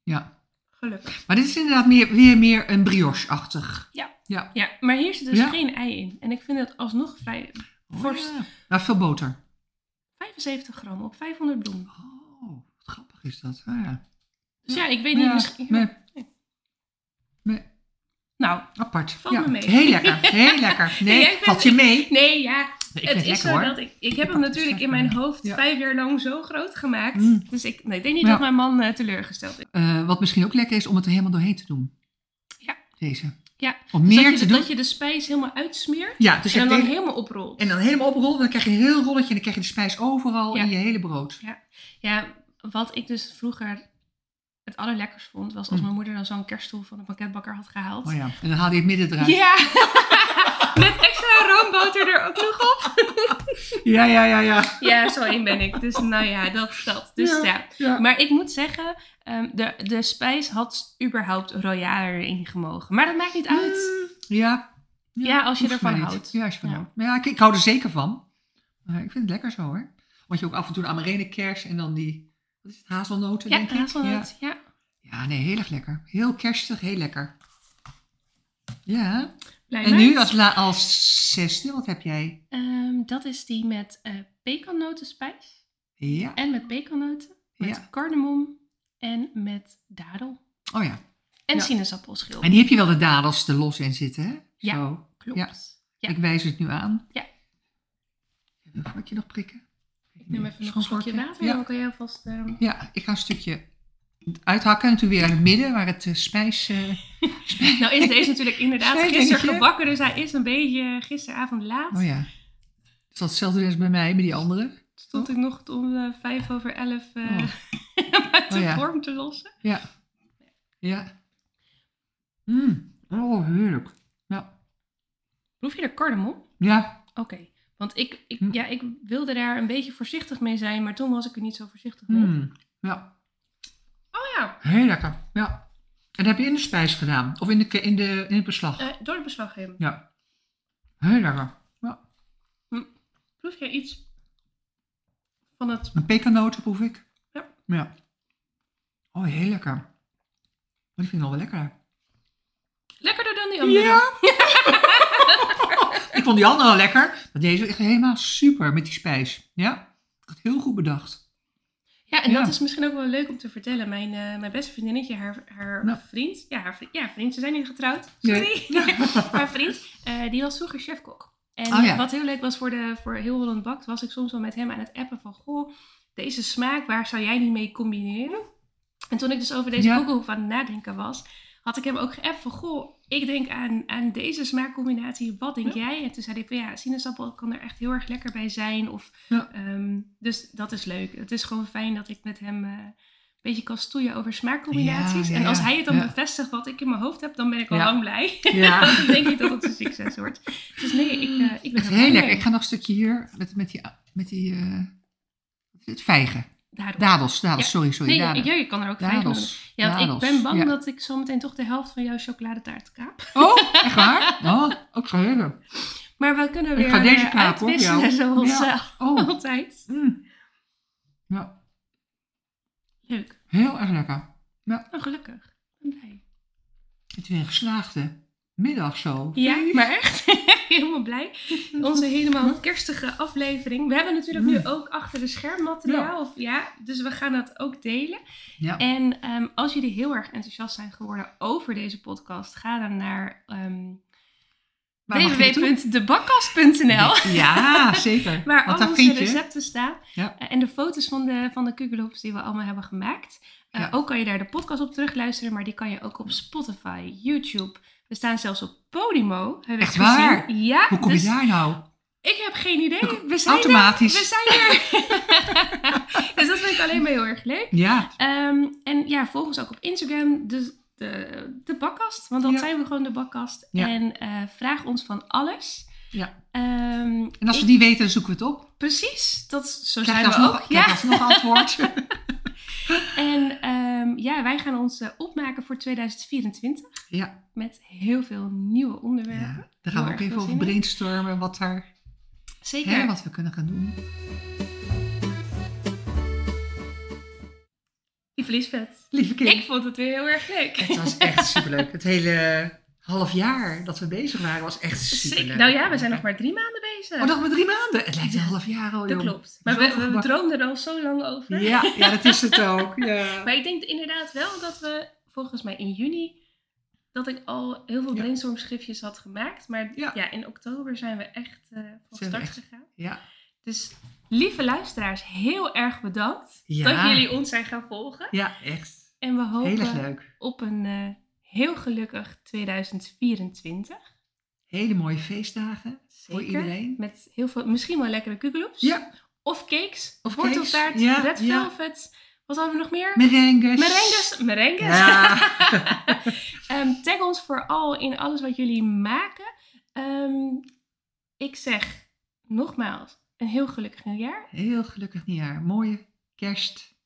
Ja. Gelukkig. Maar dit is inderdaad meer, weer meer een brioche-achtig. Ja. Ja. Ja, maar hier zit dus Ja. geen ei in. En ik vind het alsnog vrij Oh, Fors. ja. Nou, veel boter. 75 gram op 500 bloem. Oh, grappig is dat. Ja. Dus ja, ik weet niet, Ja, misschien... Nee. Nee. Nou, Apart. Valt ja. me mee. Heel lekker. Heel lekker. Nee, vindt- valt je mee? nee, ja, Nee, ik het is lekker zo hoor. dat ik... Ik heb Ik hem natuurlijk in mijn hoofd Ja. vijf jaar lang zo groot gemaakt. Mm. Dus ik, nee, ik denk niet Ja. dat mijn man eh, teleurgesteld is. Eh, wat misschien ook lekker is om het er helemaal doorheen te doen. Ja. Deze. Ja. Om Dus meer dat, je te doen. dat je de spijs helemaal uitsmeert. Ja, dus en dan, de- helemaal oprolt. en dan helemaal oprollen. Dan krijg je een heel rolletje en dan krijg je de spijs overal Ja. in je hele brood. Ja, wat ik dus vroeger het allerlekkers vond, was als Hm. mijn moeder dan zo'n kerststoel van de pakketbakker had gehaald. Oh ja. En dan haal je het midden eruit. Ja, met extra roomboter er ook nog op. ja, ja, ja. ja. Ja, zo één ben ik. Dus nou ja, dat dat. Dus Ja. ja. ja. Maar ik moet zeggen, ehm, de, de spijs had überhaupt royaler erin gemogen. Maar dat maakt niet uit. Mm, Ja. Ja, als je ervan houdt. Ja, als je van Ja. houdt. Maar ja, ik, ik hou er zeker van. Maar ik vind het lekker zo hoor. Want je ook af en toe een amarene kers en dan die, wat is het, hazelnoten Ja, denk ik? hazelnoot. Ja. Ja. ja, nee, heel erg lekker. Heel kerstig, heel lekker. Ja. Blij En meid. nu als, la, als zesde, wat heb jij? Ehm, dat is die met eh pekannotenspijs. Ja. En met pekannoten. Met Ja. cardamom. En met dadel. Oh ja. En Ja. sinaasappelschil. En die heb je wel de dadels er los in zitten, hè? Ja. Zo. Klopt. Ja. Ik wijs het nu aan. Ja. Even een vakje nog prikken. Ik neem even nog een slokje vorkje. water. Ja. Dan kan jij alvast... ehm, Ja, ik ga een stukje uithakken. En toen weer aan het midden, waar het eh, spijs... eh, Nou is deze natuurlijk inderdaad gisteren gebakken. Dus hij is een beetje gisteravond laat. oh ja. Is dat hetzelfde als bij mij, met die andere? Stond ik nog om eh, vijf over elf eh Oh. uit de Oh ja. vorm te lossen. Ja. Ja. Mm. Oh, heerlijk. Ja. Proef je er cardamom? Ja. Oké. Want ik, ik, Hm. ja, ik wilde daar een beetje voorzichtig mee zijn, maar toen was ik er niet zo voorzichtig mee. Mm. Ja. Oh ja, Heel lekker. Ja. En dat heb je in de spijs gedaan? Of in, de, in, de, in het beslag? eh, door de beslaggeving. Ja. Heel lekker. Ja. Proef jij iets van het... Een pekanoten proef ik. Ja. Ja. Oh, heel lekker. Die vind ik nog wel lekker. Lekkerder dan die andere? Ja. ik vond die andere lekker. Maar deze echt helemaal super met die spijs. Ja. Heel goed bedacht. Ja, en Ja. dat is misschien ook wel leuk om te vertellen. Mijn, eh, mijn beste vriendinnetje, haar, haar vriend, ja, haar vriend, ja, vriend, ze zijn niet getrouwd, sorry. haar vriend, eh, die was vroeger chefkok. En Oh ja. wat heel leuk was voor, de, voor Heel Holland Bakt, was ik soms wel met hem aan het appen van, goh, deze smaak, waar zou jij niet mee combineren? En toen ik dus over deze Ja. aan het nadenken was, had ik hem ook geappt van, goh, ik denk aan, aan deze smaakcombinatie, wat denk jij? En toen zei hij van, ja, sinaasappel kan er echt heel erg lekker bij zijn. Of, Ja. ehm, dus dat is leuk. Het is gewoon fijn dat ik met hem... eh, een beetje kan stoeien over smaakcombinaties. Ja, en als hij het dan bevestigt wat ik in mijn hoofd heb, dan ben ik al lang blij. Ja. dan denk ik dat het een succes wordt. Dus nee, ik, eh, ik ben heel lekker. Ik ga nog een stukje hier met, met die, met die eh, het? vijgen. Dadels, dadels, Ja. sorry, sorry. Nee, dadels. ja, je kan er ook dadels. Ja, want ik ben bang Ja. dat ik zometeen toch de helft van jouw chocoladetaart kaap. Oh, echt waar? Oh, ook zo heel Maar we kunnen Ik weer ga deze eh, hoor, uitwisselen jou. zoals Ja. eh, Oh, altijd. mm. Ja, Leuk. heel erg lekker. Nou, gelukkig. Ik ben blij. Het is weer een geslaagde middag zo. Ja, maar echt. Helemaal blij. Onze helemaal kerstige aflevering. We hebben natuurlijk nu ook achter de scherm materiaal. Of, ja, dus we gaan dat ook delen. Ja. En ehm, als jullie heel erg enthousiast zijn geworden over deze podcast, ga dan naar ehm www.debakkast.nl. Ja, zeker. Waar Want al onze recepten staan. Ja. Eh, en de foto's van de, van de kugelhoops die we allemaal hebben gemaakt. Eh, Ja. Ook kan je daar de podcast op terugluisteren, maar die kan je ook op Spotify, YouTube. We staan zelfs op Podimo. Heb Echt waar? gezien. Ja, Hoe kom je dus daar nou? ik heb geen idee. We zijn automatisch. Er. We zijn er. dus dat vind ik alleen maar heel erg leuk. Ja, Ehm, en ja, volg ons ook op Instagram, de, de, de bakkast. Want dan Ja. zijn we gewoon de bakkast. Ja. En eh, vraag ons van alles. Ja. Ehm, en als we die weten, zoeken we het op. Precies, dat, zo Krijg zijn we alsnog, ook. krijg Ja. alsnog antwoord. En ehm, ja, wij gaan ons eh, opmaken voor 2024 ja, met heel veel nieuwe onderwerpen. ja, daar gaan we ook even over brainstormen wat, daar, Zeker. hè, wat we kunnen gaan doen. Lieve Lisbeth, Lieve kind, ik vond het weer heel erg leuk. het was echt superleuk. Het hele half jaar dat we bezig waren was echt. Zeker. Nou ja, we zijn nog maar drie maanden bezig. Oh, nog maar drie maanden. Het lijkt een half jaar al, dat klopt. Maar we, we, droomden er al zo lang over. Ja, ja, dat is het ook. Ja. Maar ik denk inderdaad wel dat we volgens mij in juni dat ik al heel veel brainstormschriftjes had gemaakt. Maar ja, Ja. in oktober zijn we echt eh, van Zijn start gegaan. ja. Dus lieve luisteraars, heel erg bedankt Ja. dat jullie ons zijn gaan volgen. Ja, echt. En we Heel erg hopen leuk. op een eh, heel gelukkig 2024. Hele mooie feestdagen voor iedereen. Met heel veel, misschien wel lekkere kugeloops. Ja, Of cakes. Of worteltaart, cakes, ja, red ja. velvet. Wat hadden we nog meer? merengues. Merengues. Merengues. Ja. Ehm, tag ons vooral in alles wat jullie maken. Ehm, ik zeg nogmaals een heel gelukkig nieuwjaar. Heel gelukkig nieuwjaar. Mooie kerst.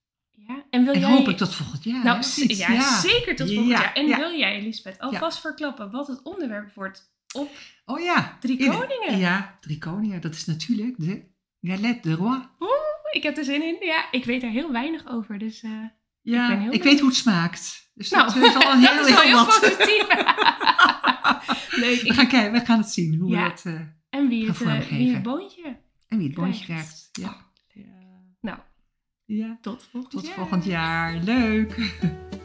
Ja. En wil En jij... hopelijk tot volgend jaar. Nou, ja, zeker tot volgend Ja, jaar. En wil jij, Lisbeth, alvast verklappen wat het onderwerp wordt op Oh ja. Drie In- Koningen? Ja, Drie Koningen. Dat is natuurlijk de Galette de Roi. Ik heb er zin in. Ja, ik weet er heel weinig over, dus... eh, Ja, Ik ben ik, heel weet benieuwd. hoe het smaakt. Dus nou, dat is al een heel, dat heel heel wat. positief. Leuk. We Ik- gaan, kijken, we gaan het zien hoe we dat... eh, en wie het, eh, vormgeven. wie het boontje. en wie het bondje Krijgt. krijgt. Ja. Ja. tot volgend Tot jaar. volgend jaar. Leuk.